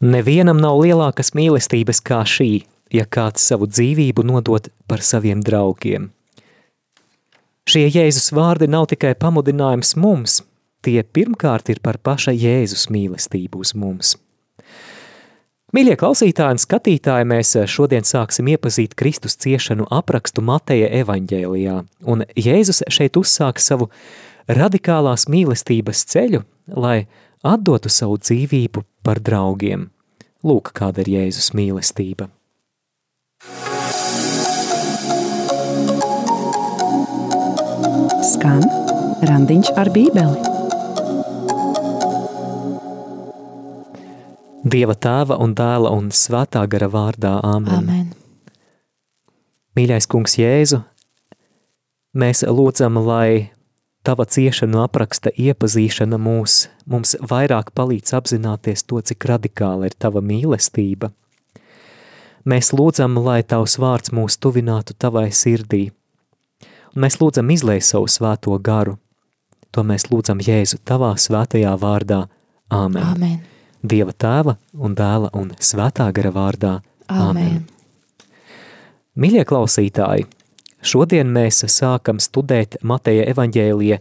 Nevienam nav lielākas mīlestības kā šī, ja kāds savu dzīvību nodot par saviem draugiem. Šie Jēzus vārdi nav tikai pamudinājums mums, tie pirmkārt ir par paša Jēzus mīlestību uz mums. Mīļie klausītāji un skatītāji, mēs šodien sāksim iepazīt Kristus ciešanu aprakstu Mateja evaņģēlijā, un Jēzus šeit uzsāk savu radikālās mīlestības ceļu, lai atdotu savu dzīvību par draugiem. Lūk, kāda ir Jēzus mīlestība. Skan randiņš ar bībeli. Dieva tēva un dēla un svētā gara vārdā. Āmen. Amen. Mīļais kungs Jēzu, mēs lūdzam, lai tava ciešanu apraksta iepazīšana mūs, mums vairāk palīdz apzināties to, cik radikāla ir tava mīlestība. Mēs lūdzam, lai tavs vārds mūs tuvinātu tavai sirdī. Un mēs lūdzam izlēj savu svēto garu. To mēs lūdzam Jēzu tavā svētajā vārdā. Āmen. Amen. Dieva tēva un dēla un svētā gara vārdā. Amen. Mīļie klausītāji, šodien mēs sākam studēt Mateja evaņģēlija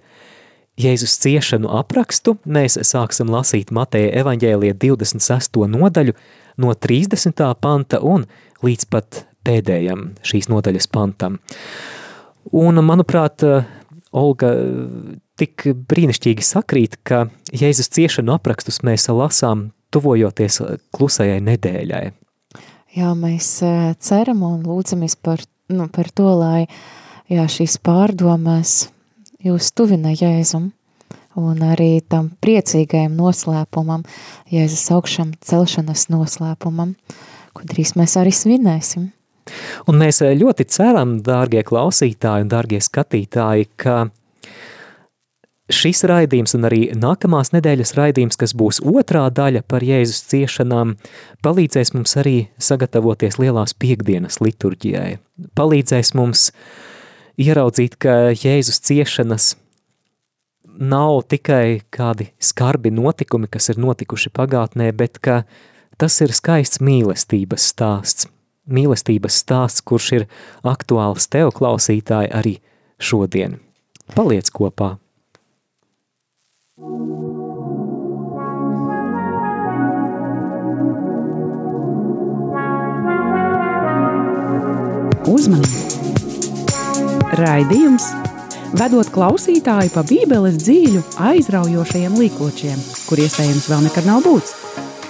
Jēzus ciešanu aprakstu. Mēs sāksim lasīt Mateja evaņģēlija 26. nodaļu no 30. panta un līdz pat pēdējam šīs nodaļas pantam. Un, manuprāt, Olga tik brīnišķīgi sakrīt, ka Jēzus ciešanu aprakstus mēs lasām tuvojoties klusajai nedēļai. Jā, mēs ceram un lūdzamies par, nu, par to, lai jā, šīs pārdomas jūs tuvina Jēzum un arī tam priecīgajam noslēpumam, Jēzus augšam celšanas noslēpumam, ko drīz mēs arī svinēsim. Un mēs ļoti ceram, dārgie klausītāji un dārgie skatītāji, ka šis raidījums un arī nākamās nedēļas raidījums, kas būs otrā daļa par Jēzus ciešanām, palīdzēs mums arī sagatavoties lielās piekdienas liturģijai. Palīdzēs mums ieraudzīt, ka Jēzus ciešanas nav tikai kādi skarbi notikumi, kas ir notikuši pagātnē, bet ka tas ir skaists mīlestības stāsts. Mīlestības stāsts, kurš ir aktuāls tev klausītāji arī šodien. Paliec kopā! Uzmanību! Raidījums vedot klausītāju pa Bībeles dzīļu, aizraujošajiem līkločiem, kur iespējams vēl nekad nav būts,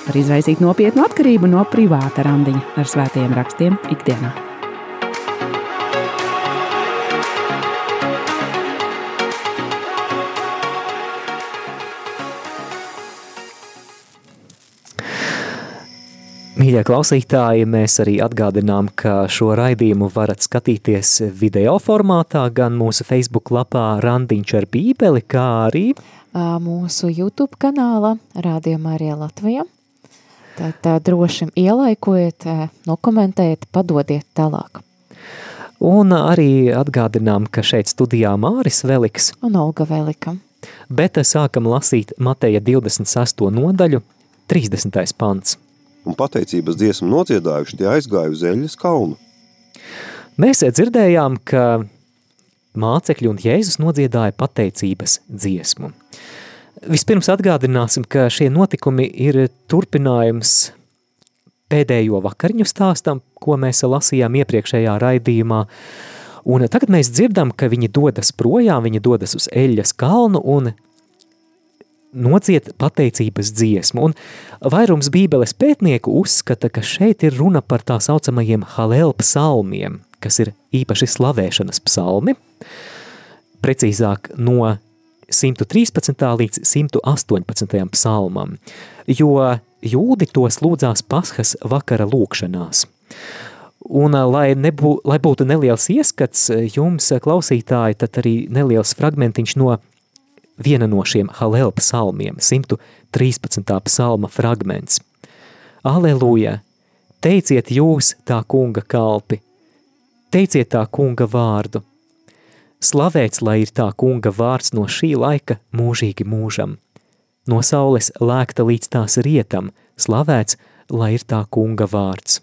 var izraisīt nopietnu atkarību no privāta randiņa ar svētajiem rakstiem ikdienā. Mīļie klausītāji, mēs arī atgādinām, ka šo raidījumu varat skatīties video formātā gan mūsu Facebook lapā Randiņš ar bībeli, kā arī mūsu YouTube kanāla Radio Marija Latvija. Tad tā, droši ielaikojiet, nokomentējiet, padodiet tālāk. Un arī atgādinām, ka šeit studijā Māris Veliks un Olga Velika. Bet sākam lasīt Mateja 26. nodaļu, 30. pants un pateicības dziesmu nodziedājuši, tie aizgāja uz Eļas kalnu. Mēs dzirdējām, ka mācekļi un Jēzus nodziedāja pateicības dziesmu. Vispirms atgādināsim, ka šie notikumi ir turpinājums pēdējo vakariņu stāstam, ko mēs lasījām iepriekšējā raidījumā, un tagad mēs dzirdam, ka viņi dodas projām, viņi dodas uz Eļas kalnu, un nociet pateicības dziesmu, un vairums bībeles pētnieku uzskata, ka šeit ir runa par tā saucamajiem halel psalmiem, kas ir īpaši slavēšanas psalmi, precīzāk no 113. līdz 118. psalmam, jo jūdi tos lūdzās Paskas vakara lūkšanās. Un, lai, nebū, lai būtu neliels ieskats jums, klausītāji, tad arī neliels fragmentiņš no viena no šiem Halel psalmiem, 113. psalma fragments. Aleluja! Teiciet jūs tā kunga kalpi, teiciet tā kunga vārdu. Slavēts, lai ir tā kunga vārds no šī laika mūžīgi mūžam. No saules lēkta līdz tās rietam, slavēts, lai ir tā kunga vārds.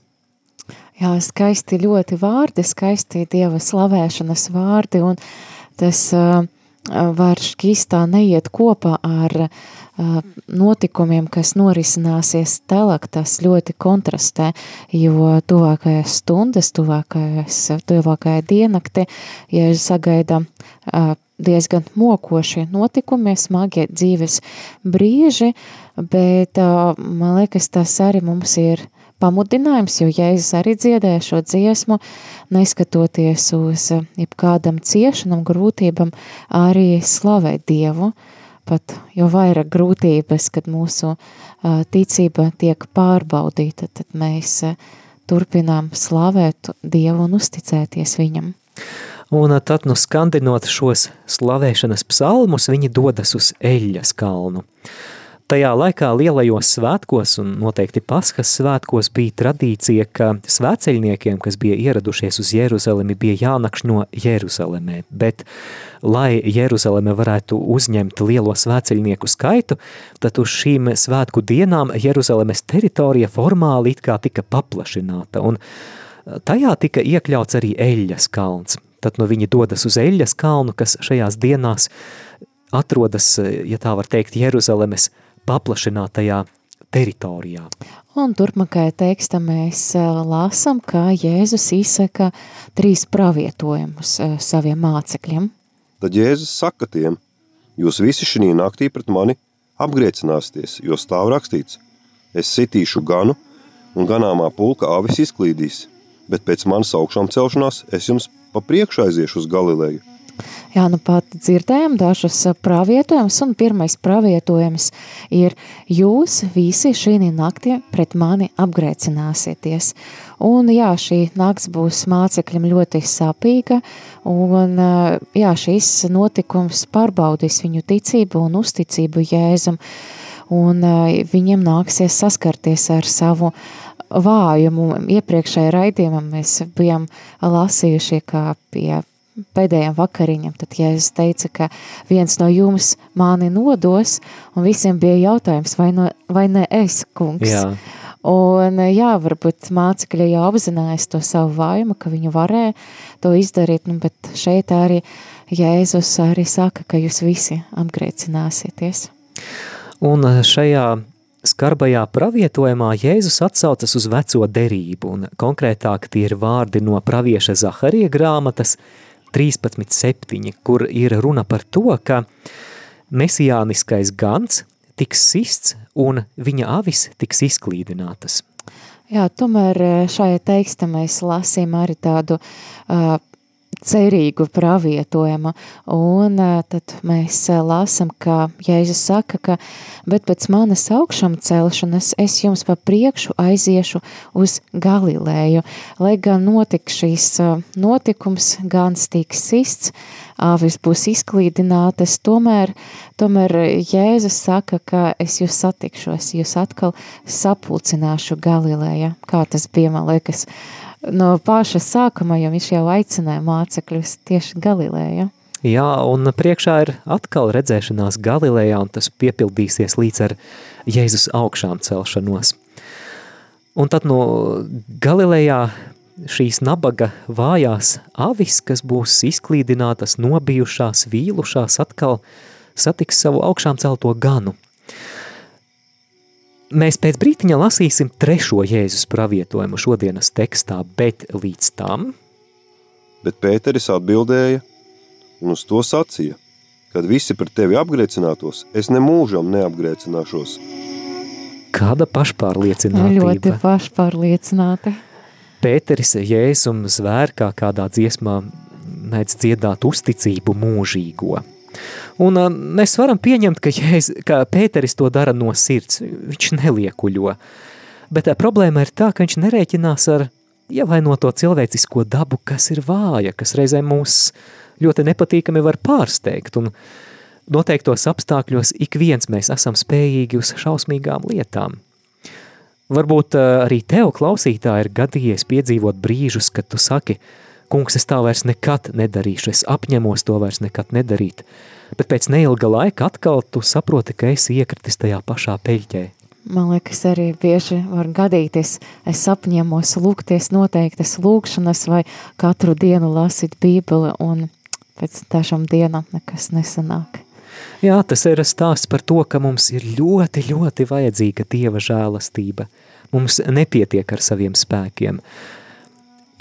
Jā, skaisti ļoti vārdi, skaisti Dieva slavēšanas vārdi, un tas uh, var šķīstā neiet kopā ar uh, notikumiem, kas norisināsies telak, tas ļoti kontrastē, jo tuvākajās stundas, tuvākajās, tuvākajā dienakti, ja sagaida uh, diezgan mokošie notikumi, smagie dzīves brīži, bet man liekas, tas arī mums ir pamudinājums, jo Jēzus arī dziedāja šo dziesmu, neskatoties uz jebkādam ciešanam, grūtībam, arī slavēt Dievu, pat jo vairāk grūtības, kad mūsu ticība tiek pārbaudīta, tad mēs turpinām slavēt Dievu un uzticēties Viņam. Un tad, nu skandinot šos slavēšanas psalmus, viņi dodas uz Eļas kalnu. Tajā laikā lielajos svētkos un noteikti Paskas svētkos bija tradīcija, ka svētceļniekiem, kas bija ieradušies uz Jeruzalemi, bija jānakš no Jeruzalemē, bet, lai Jeruzaleme varētu uzņemt lielo svētceļnieku skaitu, tad uz šīm svētku dienām Jeruzalemes teritorija formāli it kā tika paplašināta, un tajā tika iekļauts arī Eļas kalns. Tad no nu viņi dodas uz Eļas kalnu, kas šajās dienās atrodas, ja tā var teikt, Jeruzalemes paplašinātajā teritorijā. Un turpmākajā tekstā mēs lasām, kā Jēzus izsaka trīs pravietojumus saviem mācekļiem. Tad Jēzus saka tiem, jūs visi šī naktī pret mani apgriecināsieties, jo stāv rakstīts, es sitīšu ganu un ganāmā pulka avis izklīdīs, bet pēc manas augšām celšanās es jums pa priekšu aiziešu uz Galileju. Jā, nu pat dzirdējām dažus pravietojumus, un pirmais pravietojums ir jūs visi šī naktī pret mani apgrēcināsieties. Un jā, šī nakts būs mācekļiem ļoti sapīga, un jā, šis notikums pārbaudīs viņu ticību un uzticību Jēzum, un viņiem nāksies saskarties ar savu vājumu. Iepriekšējā raidījumā mēs bijām lasījuši, kā pie pēdējām vakariņam, tad Jēzus teica, ka viens no jums mani nodos, un visiem bija jautājums, vai, no, vai ne es, kungs? Jā. Un jā, varbūt mācekļi jau apzinājās to savu vaimu, ka viņi varēja to izdarīt, nu, bet šeit arī Jēzus arī saka, ka jūs visi apgrēcināsieties. Un šajā skarbajā pravietojumā Jēzus atsaucas uz veco derību, un konkrētāk tie ir vārdi no pravieša Zaharija grāmatas – 13.7, kur ir runa par to, ka mesijāniskais gans tiks sists un viņa avis tiks izklīdinātas. Jā, tomēr eh, šajā tekstā mēs lasīm arī tādu uh, cerīgu pravietojumu, un tad mēs lasam, ka Jēzus saka, ka, bet pēc manas augšam celšanas es jums pa priekšu aiziešu uz Galilēju, lai gan notik šīs notikums, gan tiks sists, āvis būs izklīdinātas, tomēr, tomēr Jēzus saka, ka es jūs satikšos, jūs atkal sapulcināšu Galilēja, kā tas bija, man liekas, uh, no paša sākuma, jo viņš jau aicināja mācekļus tieši Galilēja. Jā, un priekšā ir atkal redzēšanās Galilejā, un tas piepildīsies līdz ar Jēzus augšām celšanos. Un tad no Galilejā šīs nabaga vājās avis, kas būs izklīdinātas, nobijušās, vīlušās, atkal satiks savu augšām celto ganu. Mēs pēc brītiņa lasīsim trešo Jēzus pravietojumu šodienas tekstā, bet līdz tam. Bet Pēteris atbildēja un uz to sacīja, kad visi par tevi apgrēcinātos, es nemūžam neapgrēcināšos. Kāda pašpārliecinātība? Ļoti pašpārliecināta. Pēteris Jēzum zvēr kā kādā dziesmā mēdz dziedāt uzticību mūžīgo. Un uh, mēs varam pieņemt, ka, Jēz, ka Pēteris to dara no sirds, viņš neliekuļo. Bet tā problēma ir tā, ka viņš nerēķinās ar ievainoto cilvēcisko dabu, kas ir vāja, kas reizē mūs ļoti nepatīkami var pārsteigt. Un noteiktos apstākļos ik viens mēs esam spējīgi uz šausmīgām lietām. Varbūt uh, arī tev, klausītāji, ir gadījies piedzīvot brīžus, kad tu saki – kungs, es tā vairs nekad nedarīšu, es apņemos to vairs nekad nedarīt. Bet pēc neilga laika atkal tu saproti, ka esi iekritis tajā pašā peļķē. man liekas, arī bieži var gadīties, es apņemos lūgties noteiktas lūkšanas vai katru dienu lasīt bībeli un pēc dažām dienām nekas nesanāk. Jā, tas ir stāsts par to, ka mums ir ļoti, ļoti vajadzīga Dieva žēlastība. Mums nepietiek ar saviem spēkiem.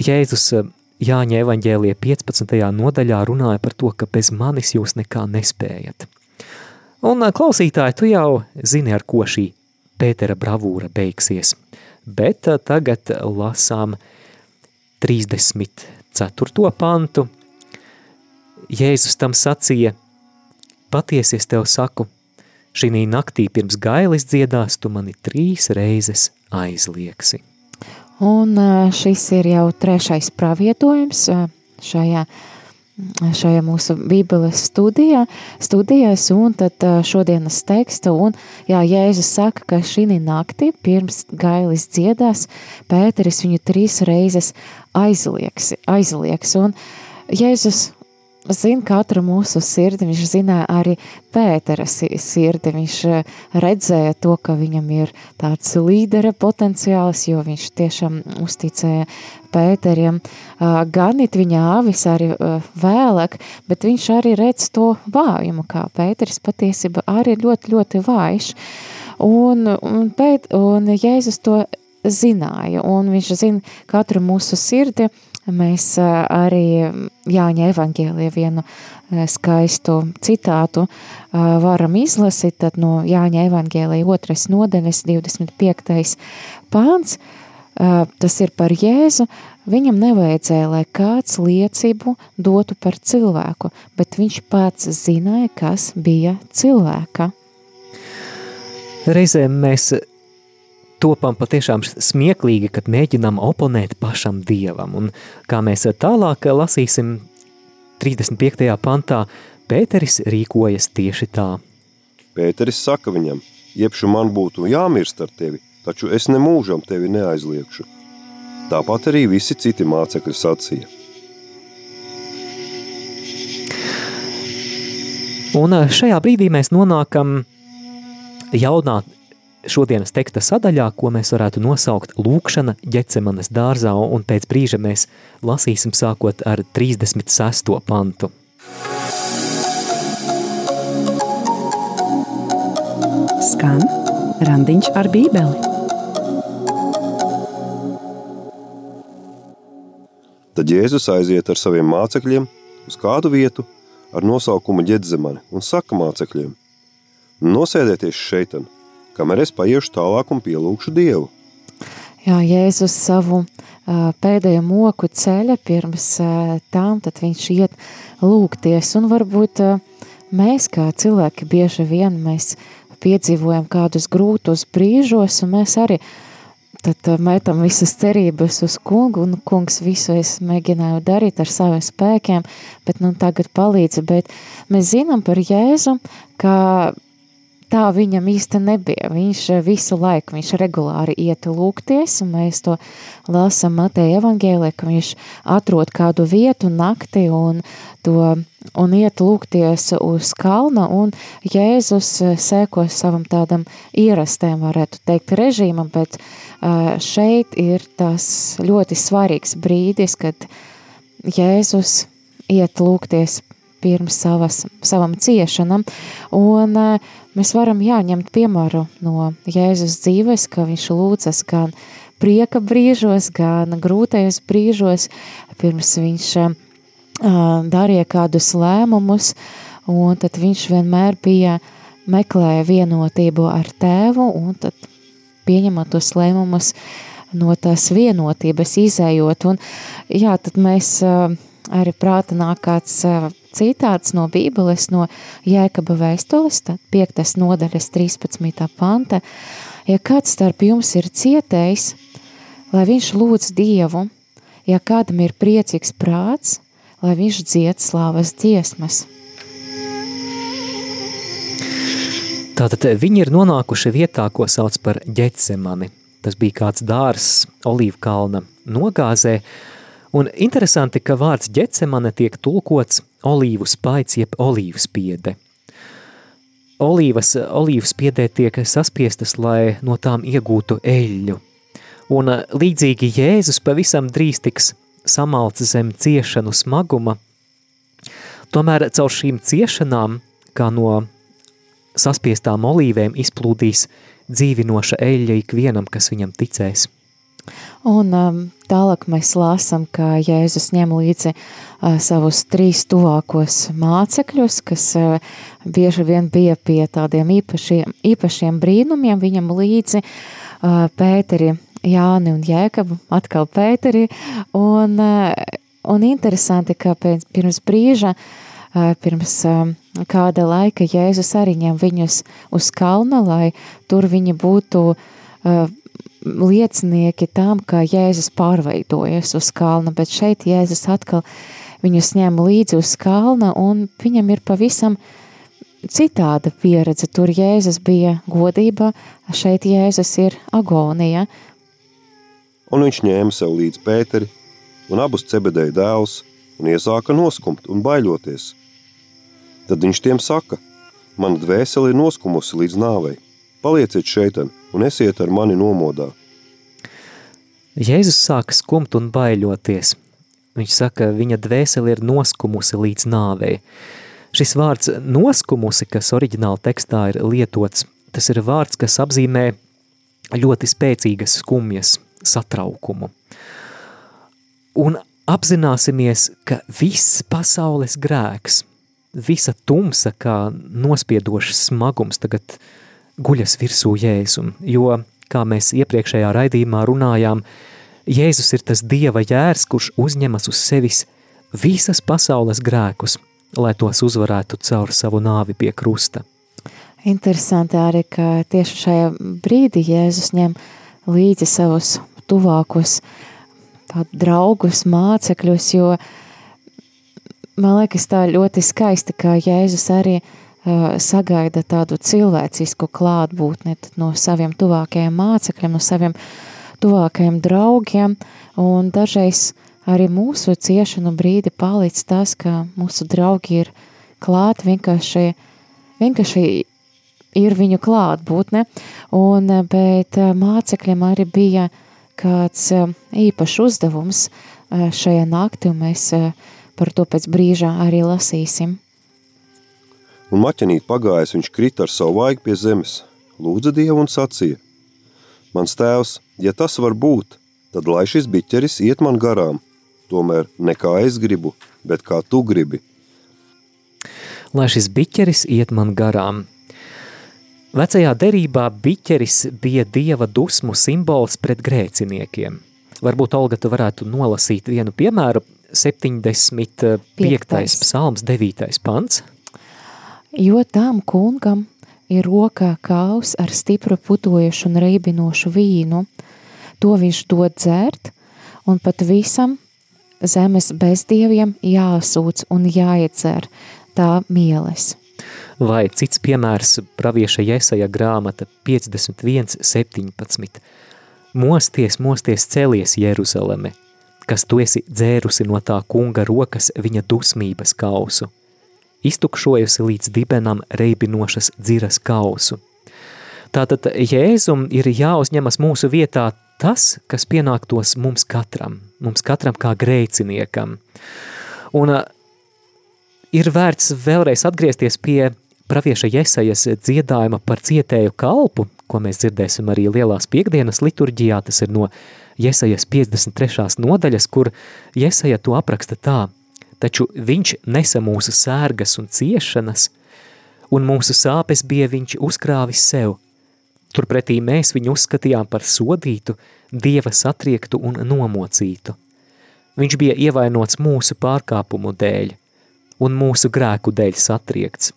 Jēzus Jāņa evaņģēlie 15. nodaļā runāja par to, ka bez manis jūs nekā nespējat. Un klausītāji, tu jau zini, ar ko šī Pētera bravūra beigsies. Bet tagad lasām 34. pantu. Jēzus tam sacīja, patiesi es tev saku, šī naktī pirms gailis dziedās, tu mani trīs reizes aizlieksi. Un šis ir jau trešais pravietojums šajā, šajā mūsu bībeles studijā, studijās, un tad šodienas teksta, un jā, Jēzus saka, ka šī naktī pirms gailis dziedās, Pēteris viņu trīs reizes aizlieks, aizlieks, un Jēzus zina katru mūsu sirdi, viņš zināja arī Pētera sirdi, viņš eh, redzēja to, ka viņam ir tāds līdera potenciāls, jo viņš tiešām uzticēja Pēteriem ganit viņa āvis arī vēlāk, bet viņš arī redz to vājumu, kā Pēteris patiesība arī ļoti, ļoti vājš. Un, un, pēt, un Jēzus to zināja, un viņš zina katru mūsu sirdi, Mēs arī Jāņa evaņģēlie vienu skaistu citātu varam izlasīt, tad no Jāņa evaņģēlija otrais nodeļas 25. pāns, tas ir par Jēzu, viņam nevajadzēja, lai kāds liecību dotu par cilvēku, bet viņš pats zināja, kas bija cilvēka. Reizēm mēs topam patiešām smieklīgi, kad mēģinām oponēt pašam Dievam. Un kā mēs tālāk lasīsim 35. pantā, Pēteris rīkojas tieši tā. Pēteris saka viņam, iepšu man būtu jāmirst ar tevi, taču es nemūžam tevi neaizliekšu. Tāpat arī visi citi mācekļi sacīja. Un šajā brīdī mēs nonākam jaunā šodienas teksta sadaļā, ko mēs varētu nosaukt lūkšana ģecemanes dārzā, un pēc brīža mēs lasīsim sākot ar 36. pantu. Skan randiņš ar bībeli. Tad Jēzus aiziet ar saviem mācekļiem uz kādu vietu ar nosaukumu ģedzemani un saka mācekļiem: Nosēdieties šeit, kamēr es paiešu tālāk un pielūgšu Dievu. Jā, Jēzus savu pēdējo moku ceļa pirms tām, tad viņš iet lūgties, un varbūt mēs kā cilvēki bieži vien mēs piedzīvojam kādus grūtus brīžos, un mēs arī tad metam visas cerības uz kungu, un kungs visu es mēģināju darīt ar saviem spēkiem, bet nu tagad palīdzi, bet mēs zinām par Jēzu, ka tā viņam īsti nebija. Viņš eh, visu laiku, viņš regulāri iet lūgties, un mēs to lasam Mateja evangēlē, ka viņš atrod kādu vietu nakti un, to, un iet lūgties uz kalna, un Jēzus eh, sēko savam tādam ierastēm, varētu teikt, režīmam, bet eh, šeit ir tas ļoti svarīgs brīdis, kad Jēzus iet lūgties pirms savas, savam ciešanam, un mēs varam jāņemt piemēru no Jēzus dzīves, ka viņš lūdzas gan prieka brīžos, gan grūtajos brīžos, pirms viņš uh, darīja kādus lēmumus, un tad viņš vienmēr bija meklēja vienotību ar tēvu, un tad pieņemot tos lēmumus no tās vienotības izējot, un jā, tad mēs uh, arī prāta nāk kāds citāts no Bībeles, no Jēkaba vēstules, 5. nodaļas 13. panta. Ja kāds starp jums ir cietējis, lai viņš lūdz Dievu, ja kādam ir priecīgs prāts, lai viņš dzied slāvas dziesmas. Tātad viņi ir nonākuši vietā, ko sauc par ģetsemani. Tas bija kāds dārs Olīvkalna nogāzē, Un interesanti, ka vārds ģecemane tiek tulkots olīvu spaids jeb olīvu spiede. olīvas, olīvas piedē tiek saspiestas, lai no tām iegūtu eļļu. Un līdzīgi Jēzus pavisam drīz tiks samalts zem ciešanu smaguma, tomēr caur šīm ciešanām, kā no saspiestām olīvēm, izplūdīs dzīvinoša eļļa ikvienam, kas viņam ticēs. Un um, tālāk mēs lāsam, ka Jēzus ņem līdzi uh, savus trīs tuvākos mācekļus, kas uh, bieži vien bija pie tādiem īpašiem, īpašiem brīnumiem, viņam līdzi uh, Pēteri, Jāni un Jēkabu, atkal Pēteri, un, uh, un interesanti, ka pēc, pirms brīža, uh, pirms uh, kāda laika Jēzus arī ņem viņus uz kalna, lai tur viņi būtu uh, liecinieki tam, ka Jēzus pārveidojas uz kalna, bet šeit Jēzus atkal viņus ņem līdzi uz kalna, un viņam ir pavisam citāda pieredze. Tur Jēzus bija godība, šeit Jēzus ir agonija. Un viņš ņēma sev līdzi Pēteri un abus cebedēja dēlus un iesāka noskumt un baiļoties. Tad viņš tiem saka, mana dvēsele ir noskumusi līdz nāvei, palieciet šeitan un esiet ar mani nomodā. Jēzus sāka skumt un baiļoties. Viņš saka, viņa dvēseli ir noskumusi līdz nāvei. Šis vārds noskumusi, kas oriģināla tekstā ir lietots, tas ir vārds, kas apzīmē ļoti spēcīgas skumjas, satraukumu. Un apzināsimies, ka viss pasaules grēks, visa tumsa kā nospiedošs smagums tagad guļas virsū Jēzum, jo kā mēs iepriekšējā raidījumā runājām, Jēzus ir tas Dieva jērs, kurš uzņemas uz sevis visas pasaules grēkus, lai tos uzvarētu caur savu nāvi pie krusta. Interesanti arī, ka tieši šajā brīdī Jēzus ņem līdzi savus tuvākus draugus, mācekļus, jo man liekas tā ļoti skaisti, ka Jēzus arī uh, sagaida tādu cilvēcisku klātbūtni no saviem tuvākajiem mācekļiem, no saviem tuvākajiem draugiem, un dažreiz arī mūsu ciešanu brīdi palic tas, ka mūsu draugi ir klāt, vienkārši, vienkārši ir viņu klātbūtne, un, bet mācekļiem arī bija kāds īpašs uzdevums šajā naktī, un mēs par to pēc brīžā arī lasīsim. Un maķenīt pagājis, viņš krita ar savu vaigu pie zemes, lūdza Dievu un sacīja, Mans tēvs, ja tas var būt, tad lai šis biķeris iet man garām, tomēr ne kā es gribu, bet kā tu gribi. Lai šis biķeris iet man garām. Vecajā derībā biķeris bija dieva dusmu simbols pret grēciniekiem. Varbūt, Olga, tu varētu nolasīt vienu piemēru, 75. Piektais. psalms, 9. pants. Jo tam kungam ir rokā kaus ar stipru putojušu un reibinošu vīnu. To viņš dod dzert, un pat visam zemes bezdieviem jāsūc un jāiedzer tā mieles. Vai cits piemērs pravieša Jesaja grāmata 51, 17. Mosties, mosties celies Jeruzaleme, kas tu esi dzērusi no tā kunga rokas viņa dusmības kausu – iztukšojusi līdz dibenam reibinošas dziras kausu. Tātad Jēzum ir jāuzņemas mūsu vietā tas, kas pienāktos mums katram, mums katram kā grēciniekam. Un ir vērts vēlreiz atgriezties pie pravieša Jesajas dziedājuma par cietēju kalpu, ko mēs dzirdēsim arī lielās piekdienas liturģijā, tas ir no Jesajas 53. nodaļas, kur Jesaja to apraksta tā – taču viņš nesa mūsu sērgas un ciešanas, un mūsu sāpes bija viņš uzkrāvis sev. Turpretī mēs viņu uzskatījām par sodītu, dieva satriektu un nomocītu. Viņš bija ievainots mūsu pārkāpumu dēļ, un mūsu grēku dēļ satriekts.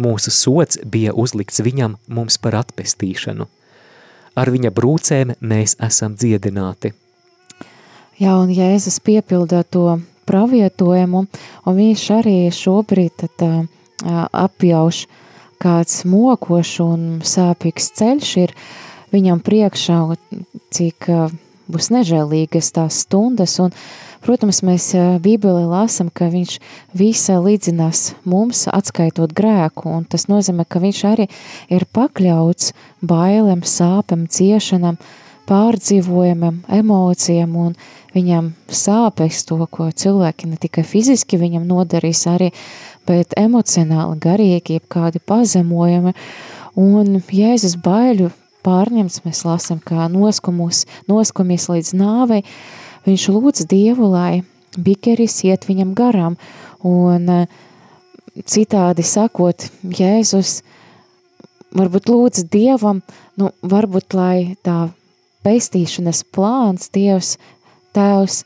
Mūsu sots bija uzlikts viņam mums par atpestīšanu. Ar viņa brūcēm mēs esam dziedināti. Jā, un Jēzus piepildā to pravietojumu, un viņš arī šobrīd tad, uh, apjauš kāds mokošs un sāpīgs ceļš ir. Viņam priekšā, cik uh, būs nežēlīgas tās stundas, un, protams, mēs Bībelē lasam, ka viņš visa līdzinās mums, atskaitot grēku, un tas nozīmē, ka viņš arī ir pakļauts bailēm, sāpēm, ciešanam, pārdzīvojumam, emocijām, un viņam sāpēs to, ko cilvēki ne tikai fiziski viņam nodarīs arī, bet emocionāli, garīgi, jeb kādi pazemojumi, un Jēzus baiļu pārņemts, mēs lasam, kā noskumus, noskamies līdz nāvei, viņš lūdz Dievu, lai bikeris iet viņam garām, un eh, citādi sakot, Jēzus varbūt lūdz Dievam, nu, varbūt, lai tā pestīšanas plāns Dievs, Tēvs,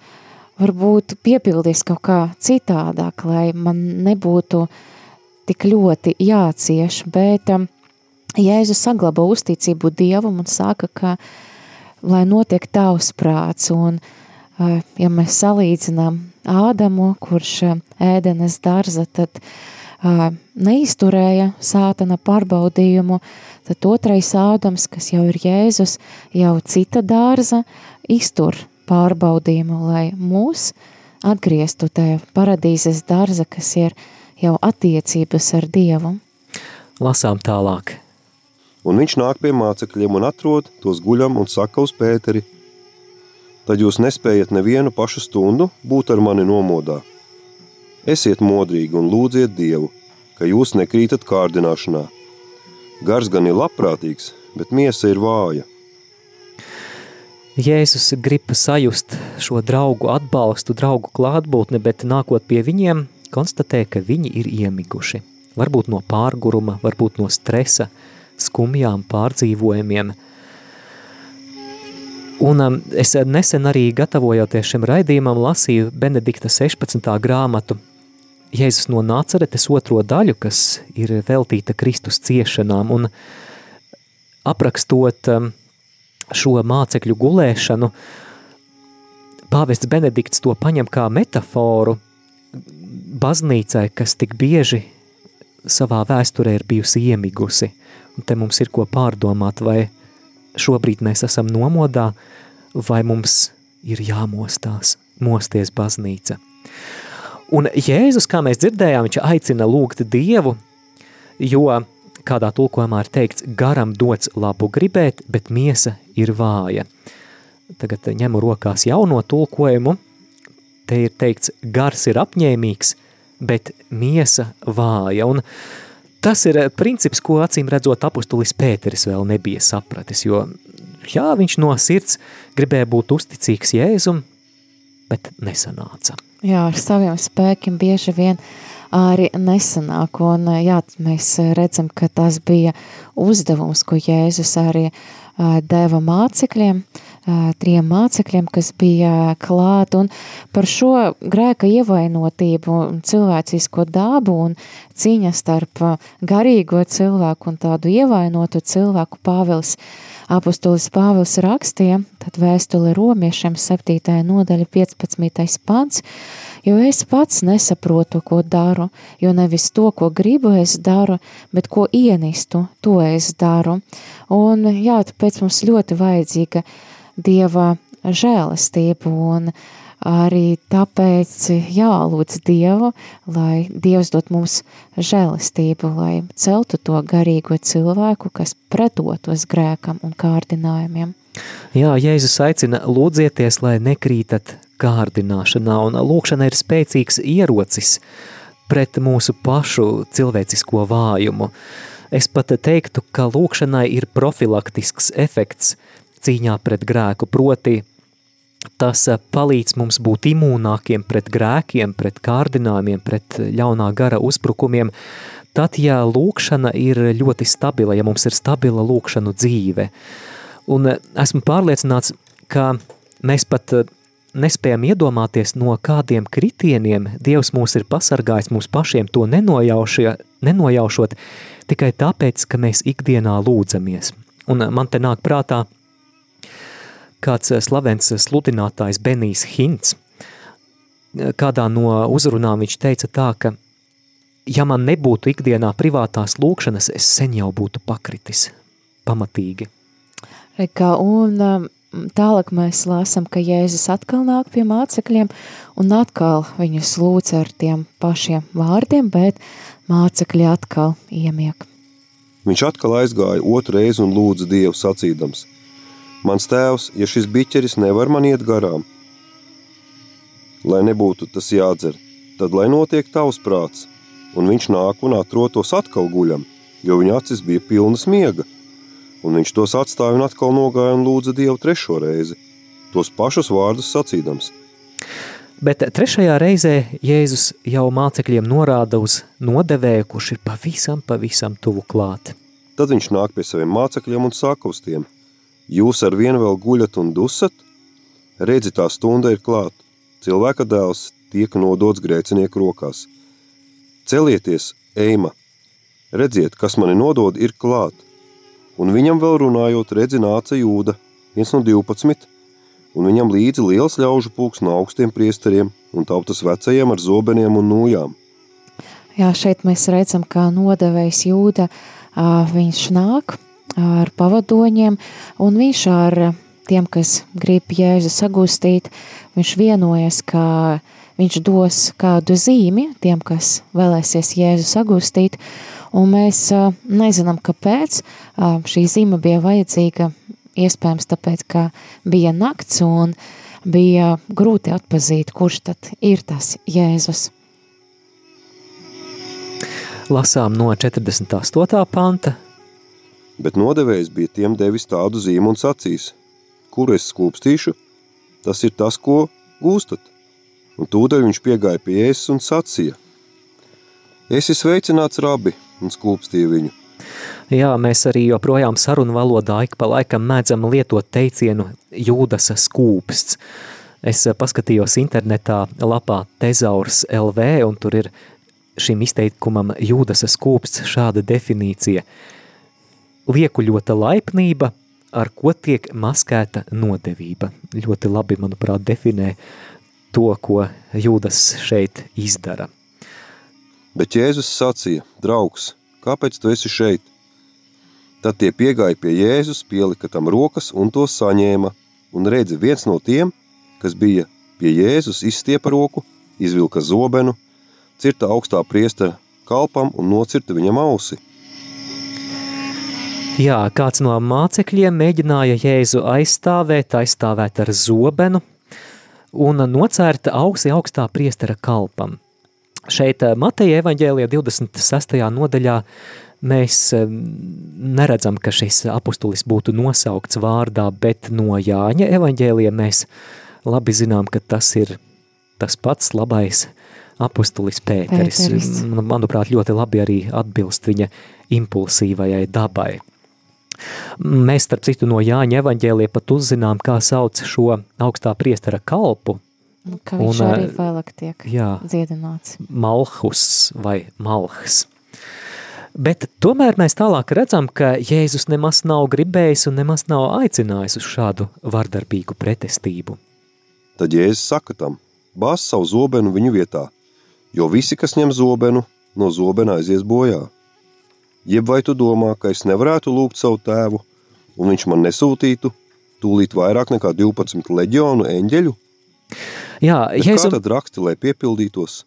varbūt piepildīs kaut kā citādāk, lai man nebūtu tik ļoti jācieš, bet um, Jēzus saglabā uzticību Dievam un saka, ka lai notiek tavs prāts, un uh, ja mēs salīdzinām Ādamu, kurš uh, ēdenes darza, tad uh, neizturēja sātana pārbaudījumu, tad otrais Ādams, kas jau ir Jēzus, jau cita dārza, iztur pārbaudījumu, lai mūs atgrieztu tajā paradīzes darza, kas ir jau attiecības ar Dievu. Lasām tālāk un viņš nāk pie mācekļiem un atrod tos guļam un saka uz Pēteri, tad jūs nespējat nevienu pašu stundu būt ar mani nomodā. Esiet modrīgi un lūdziet Dievu, ka jūs nekrītat kārdināšanā. Gars gan ir labprātīgs, bet miesa ir vāja. Jēzus grib sajust šo draugu atbalstu, draugu klātbūtni, bet nākot pie viņiem, konstatē, ka viņi ir iemiguši. Varbūt no pārguruma, varbūt no stresa, skumjām pārdzīvojumiem. Un um, es nesen arī gatavojoties šim raidījumam lasīju Benedikta 16. grāmatu Jēzus no Nāceretes otro daļu, kas ir veltīta Kristus ciešanām, un aprakstot um, šo mācekļu gulēšanu, pāvests Benedikts to paņem kā metaforu baznīcai, kas tik bieži savā vēsturē ir bijusi iemigusi – Un te mums ir ko pārdomāt, vai šobrīd mēs esam nomodā, vai mums ir jāmostās, mosties baznīca. Un Jēzus, kā mēs dzirdējām, viņš aicina lūgt Dievu, jo kādā tulkojumā ir teikts, garam dots labu gribēt, bet miesa ir vāja. Tagad ņemu rokās jauno tulkojumu, te ir teikts, gars ir apņēmīgs, bet miesa vāja. Un Tas ir eh, princips, ko acīm redzot apustulis Pēteris vēl nebija sapratis, jo jā, viņš no sirds gribēja būt uzticīgs Jēzum, bet nesanāca. Jā, ar saviem spēkiem bieži vien arī nesanāk, un jā, mēs redzam, ka tas bija uzdevums, ko Jēzus arī deva mācekļiem, trim mācekļiem, kas bija klāt, un par šo grēka ievainotību cilvēcisko dabu un cīņa starp garīgo cilvēku un tādu ievainotu cilvēku Pāvils Apostolis Pāvils rakstīja, tad vēstuli romiešiem 7. nodaļa 15. pants, jo es pats nesaprotu, ko daru, jo nevis to, ko gribu es daru, bet ko ienistu, to es daru. Un jā, tāpēc mums ļoti vajadzīga Dieva žēlastība un arī tāpēc jālūdz Dievu, lai Dievs dot mums žēlastību, lai celtu to garīgo cilvēku, kas pretotos grēkam un kārdinājumiem. Jā, Jēzus aicina lūdzieties, lai nekrītat kārdināšanā, un lūkšana ir spēcīgs ierocis pret mūsu pašu cilvēcisko vājumu. Es pat teiktu, ka lūkšanai ir profilaktisks efekts – cīņā pret grēku, proti tas eh, palīdz mums būt imūnākiem pret grēkiem, pret kārdinājumiem, pret ļaunā gara uzbrukumiem, tad, ja lūkšana ir ļoti stabila, ja mums ir stabila lūkšanu dzīve. Un eh, esmu pārliecināts, ka mēs pat eh, nespējam iedomāties, no kādiem kritieniem Dievs mūs ir pasargājis mums pašiem to nenojaušot, tikai tāpēc, ka mēs ikdienā lūdzamies. Un man te nāk prātā kāds eh, slavens eh, sludinātājs Benijs Hints. Eh, kādā no uzrunām viņš teica tā, ka ja man nebūtu ikdienā privātās lūkšanas, es sen jau būtu pakritis pamatīgi. Reka, un tālāk mēs lasām, ka Jēzus atkal nāk pie mācekļiem un atkal viņus lūdz ar tiem pašiem vārdiem, bet mācekļi atkal iemiek. Viņš atkal aizgāja otru reizi un lūdza Dievu sacīdams: Mans tēvs, ja šis biķeris nevar man iet garām, lai nebūtu tas jādzer, tad lai notiek tavs prāts, un viņš nāk un atrotos atkal guļam, jo viņa acis bija pilnas miega. Un viņš tos atstāja un atkal nogāja un lūdza Dievu trešo reizi, tos pašus vārdus sacīdams. Bet trešajā reizē Jēzus jau mācekļiem norāda uz nodevēju, kurš ir pavisam, pavisam tuvu klāt. Tad viņš nāk pie saviem mācekļiem un saka uz tiem: Jūs ar vienu vēl guļat un dusat? Redzi, tā stunda ir klāt. Cilvēka dēls tiek nodots grēcinieku rokās. Celieties, eima! Redziet, kas mani nodod, ir klāt. Un viņam vēl runājot, redzi nāca jūda, viens no 12, un viņam līdzi liels ļaužu pulks no augstiem priesteriem un tautas vecajiem ar zobeniem un nūjām. Jā, šeit mēs redzam, kā nodevējs jūda, viņš nāk ar pavadoņiem, un viņš ar tiem, kas grib Jēzu sagūstīt, viņš vienojas, ka viņš dos kādu zīmi tiem, kas vēlēsies Jēzu sagūstīt, un mēs nezinām, kāpēc šī zīme bija vajadzīga Iespējams, tāpēc, ka bija nakts un bija grūti atpazīt, kurš tad ir tas Jēzus. Lasām no 48. panta. Bet nodevējs bija tiem devis tādu zīmu un sacīs, kur es skūpstīšu, tas ir tas, ko gūstat. Un tūdaļ viņš piegāja pie Jēzus un sacīja, esi sveicināts rabi, un skūpstīja viņu. Jā, mēs arī joprojām sarunu valodā ik pa laikam mēdzam lietot teicienu jūdas skūpsts. Es paskatījos internetā lapā Tezaurs LV, un tur ir šim izteikumam jūdas skūpsts šāda definīcija. Liekuļota laipnība, ar ko tiek maskēta nodevība. Ļoti labi, manuprāt, definē to, ko jūdas šeit izdara. Bet Jēzus sacīja, draugs, kāpēc tu esi šeit? Tad tie piegāja pie Jēzus, pielika tam rokas un to saņēma, un redzi viens no tiem, kas bija pie Jēzus, izstiepa roku, izvilka zobenu, cirta augstā priestera kalpam un nocirta viņam ausi. Jā, kāds no mācekļiem mēģināja Jēzu aizstāvēt, aizstāvēt ar zobenu un nocērta ausi augstā priestera kalpam. Šeit eh, Mateja evaņģēlijā 26. nodaļā mēs neredzam, ka šis apustulis būtu nosaukts vārdā, bet no Jāņa evaņģēlija mēs labi zinām, ka tas ir tas pats labais apustulis Pēteris. Pēteris. Manuprāt, ļoti labi arī atbilst viņa impulsīvajai dabai. Mēs, starp citu, no Jāņa evaņģēlija pat uzzinām, kā sauc šo augstā priestara kalpu. Ka viņš un, arī vēlāk tiek jā, dziedināts. Malhus vai malhs. Bet tomēr mēs tālāk redzam, ka Jēzus nemaz nav gribējis un nemaz nav aicinājis uz šādu vardarbīgu pretestību. Tad Jēzus saka tam, bāz savu zobenu viņu vietā, jo visi, kas ņem zobenu, no zobena aizies bojā. Jeb vai tu domā, ka es nevarētu lūgt savu tēvu, un viņš man nesūtītu tūlīt vairāk nekā 12 leģionu eņģeļu? Jā, Jēzus... Kā tad raksti, lai piepildītos?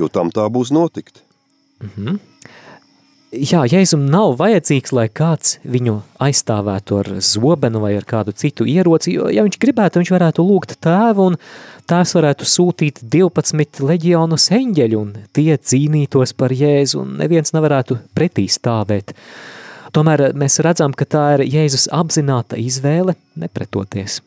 Jo tam tā būs notikt. Mm -hmm jā, Jēzum nav vajadzīgs, lai kāds viņu aizstāvētu ar zobenu vai ar kādu citu ieroci, jo, ja viņš gribētu, viņš varētu lūgt tēvu, un tās varētu sūtīt 12 leģionus eņģeļu, un tie cīnītos par Jēzu, un neviens nevarētu pretī stāvēt. Tomēr mēs redzam, ka tā ir Jēzus apzināta izvēle nepretoties.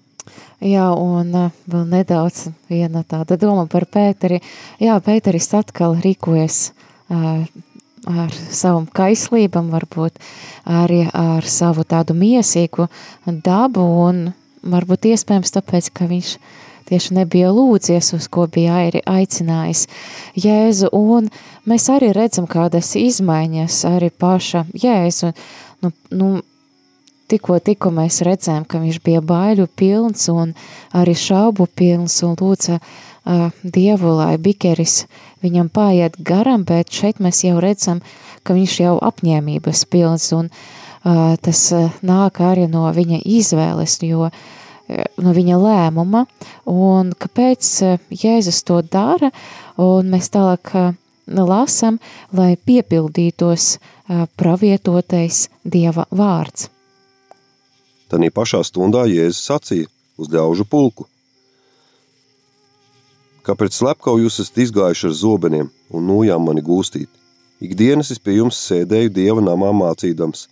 Jā, un vēl nedaudz viena tāda doma par Pēteri. Jā, Pēteris atkal rīkojas ar savam kaislībam, varbūt arī ar savu tādu miesīgu dabu un varbūt iespējams tāpēc, ka viņš tieši nebija lūdzies, uz ko bija arī aicinājis Jēzu, un mēs arī redzam kādas izmaiņas arī paša Jēzu, nu, nu, tikko, tikko mēs redzējām, ka viņš bija baiļu pilns un arī šaubu pilns un lūdza uh, Dievu, lai bikeris uh, viņam pāriet garam, bet šeit mēs jau redzam, ka viņš jau apņēmības pilns un uh, tas uh, nāk arī no viņa izvēles, jo no viņa lēmuma, un kāpēc Jēzus to dara, un mēs tālāk lasam, lai piepildītos pravietotais Dieva vārds. Tanī pašā stundā Jēzus sacīja uz ļaužu pulku. Kāpēc slepkavu jūs esat izgājuši ar zobeniem un nojām mani gūstīt? Ikdienas es pie jums sēdēju Dieva namā mācīdams,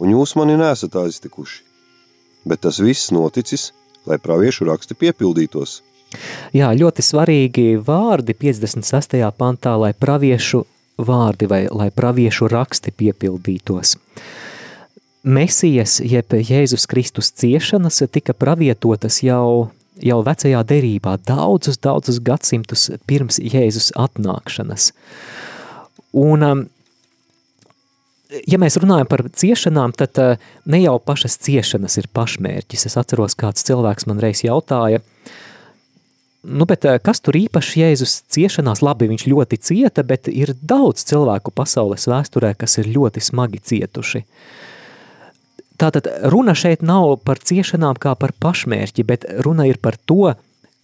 un jūs mani nesat aiztikuši. Bet tas viss noticis, lai praviešu raksti piepildītos. Jā, ļoti svarīgi vārdi 56. pantā, lai praviešu vārdi vai lai praviešu raksti piepildītos. Mesijas, jeb Jēzus Kristus ciešanas tika pravietotas jau, jau vecajā derībā daudzus, daudzus gadsimtus pirms Jēzus atnākšanas. Un, um, ja mēs runājam par ciešanām, tad uh, ne jau pašas ciešanas ir pašmērķis. Es atceros, kāds cilvēks man reiz jautāja, nu, bet uh, kas tur īpaši Jēzus ciešanās? Labi, viņš ļoti cieta, bet ir daudz cilvēku pasaules vēsturē, kas ir ļoti smagi cietuši. Uh, Tātad runa šeit nav par ciešanām kā par pašmērķi, bet runa ir par to,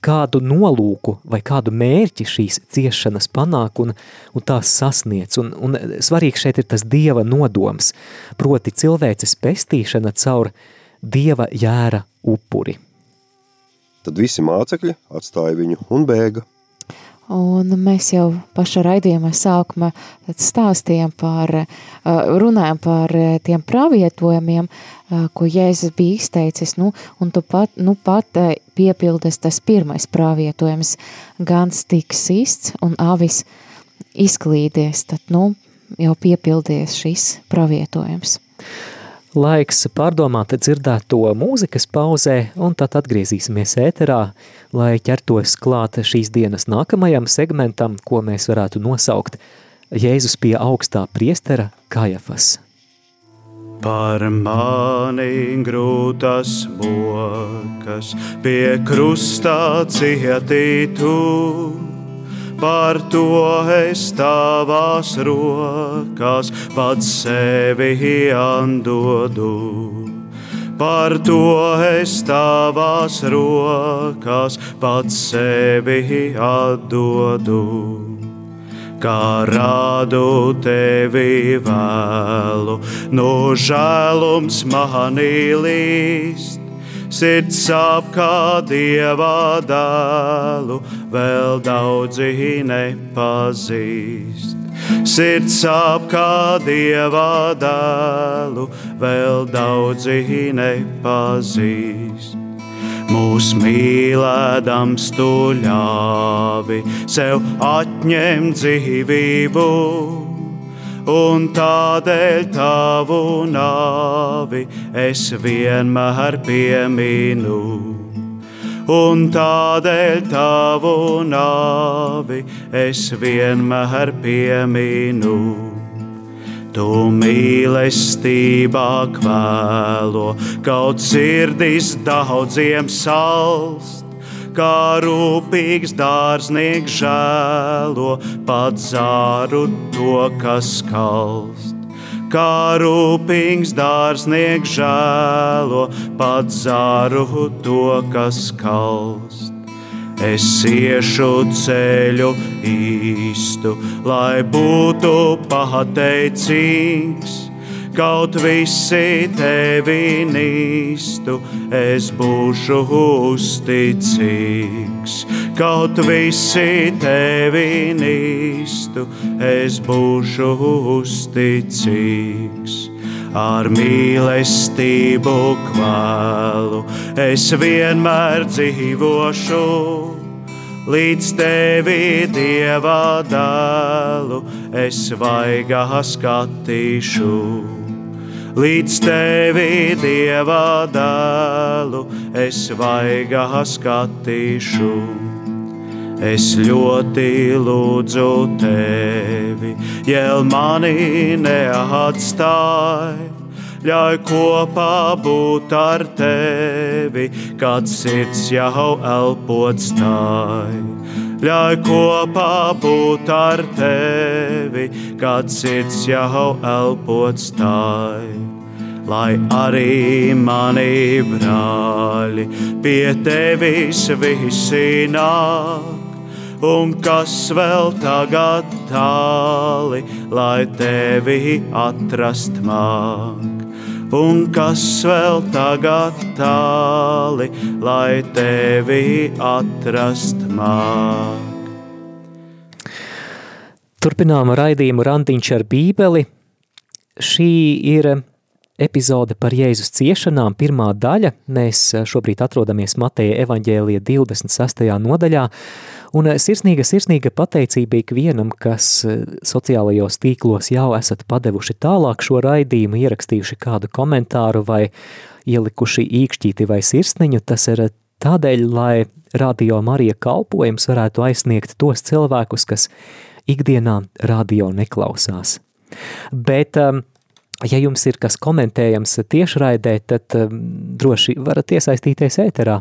kādu nolūku vai kādu mērķi šīs ciešanas panāk un, un tās sasniedz. Un, un svarīgs šeit ir tas dieva nodoms, proti cilvēces pestīšana caur dieva jēra upuri. Tad visi mācekļi atstāja viņu un bēga. Un mēs jau paša raidījuma sākumā stāstījām par, runājām par tiem pravietojumiem, ko Jēzus bija izteicis, nu, un tu pat, nu pat piepildas tas pirmais pravietojums, gans tiks sists un avis izklīdies, tad, nu, jau piepildies šis pravietojums. Laiks pārdomāt dzirdēto mūzikas pauzē, un tad atgriezīsimies ēterā, lai ķertos klāt šīs dienas nākamajam segmentam, ko mēs varētu nosaukt Jēzus pie augstā priestera Kajafas. Par mani grūtas bokas pie krustā cietītu, par to es tavās rokās pats sevi andodu. Par to es tavās rokās pats sevi atdodu. Kā rādu tevi vēlu, no žēlums manī līst sirds sāp kā dieva dēlu, vēl daudzi nepazīst. Sirds sāp kā dieva dēlu, vēl daudzi nepazīst. Mūs mīlēdams tu ļāvi sev atņemt dzīvību un tādēļ tavu nāvi es vienmēr pieminu. Un tādēļ tavu nāvi es vienmēr pieminu. Tu mīlestībā kvēlo, kaut sirdis daudziem salst kā rūpīgs dārznieks žēlo pat zāru to, kas kalst. Kā rūpīgs dārznieks žēlo pat zāru to, kas kalst. Es iešu ceļu īstu, lai būtu pateicīgs kaut visi tevi nīstu, es būšu uzticīgs. Kaut visi tevi nīstu, es būšu uzticīgs. Ar mīlestību kvēlu es vienmēr dzīvošu līdz tevi dieva dēlu es vaigā skatīšu līdz tevi dieva dēlu es vaigā skatīšu. Es ļoti lūdzu tevi, jēl mani neatstāj, ļauj kopā būt ar tevi, kad sirds jau elpot stāj ļauj kopā būt ar tevi, kad sirds jau elpot stāj. lai arī mani brāļi pie tevis visi nāk. Un kas vēl tagad tāli, lai tevi atrast māk? Un kas vēl tagad tāli, lai tevi atrast māk? Turpinām raidījumu Randiņš ar bībeli. Šī ir epizode par Jēzus ciešanām, pirmā daļa. Mēs šobrīd atrodamies Mateja evaņģēlija 26. nodaļā, un sirsnīga, sirsnīga pateicība ikvienam, kas sociālajos tīklos jau esat padevuši tālāk šo raidījumu, ierakstījuši kādu komentāru vai ielikuši īkšķīti vai sirsniņu, tas ir tādēļ, lai radio Marija kalpojums varētu aizsniegt tos cilvēkus, kas ikdienā radio neklausās. Bet, um, ja jums ir kas komentējams tiešraidē, tad um, droši varat iesaistīties ēterā.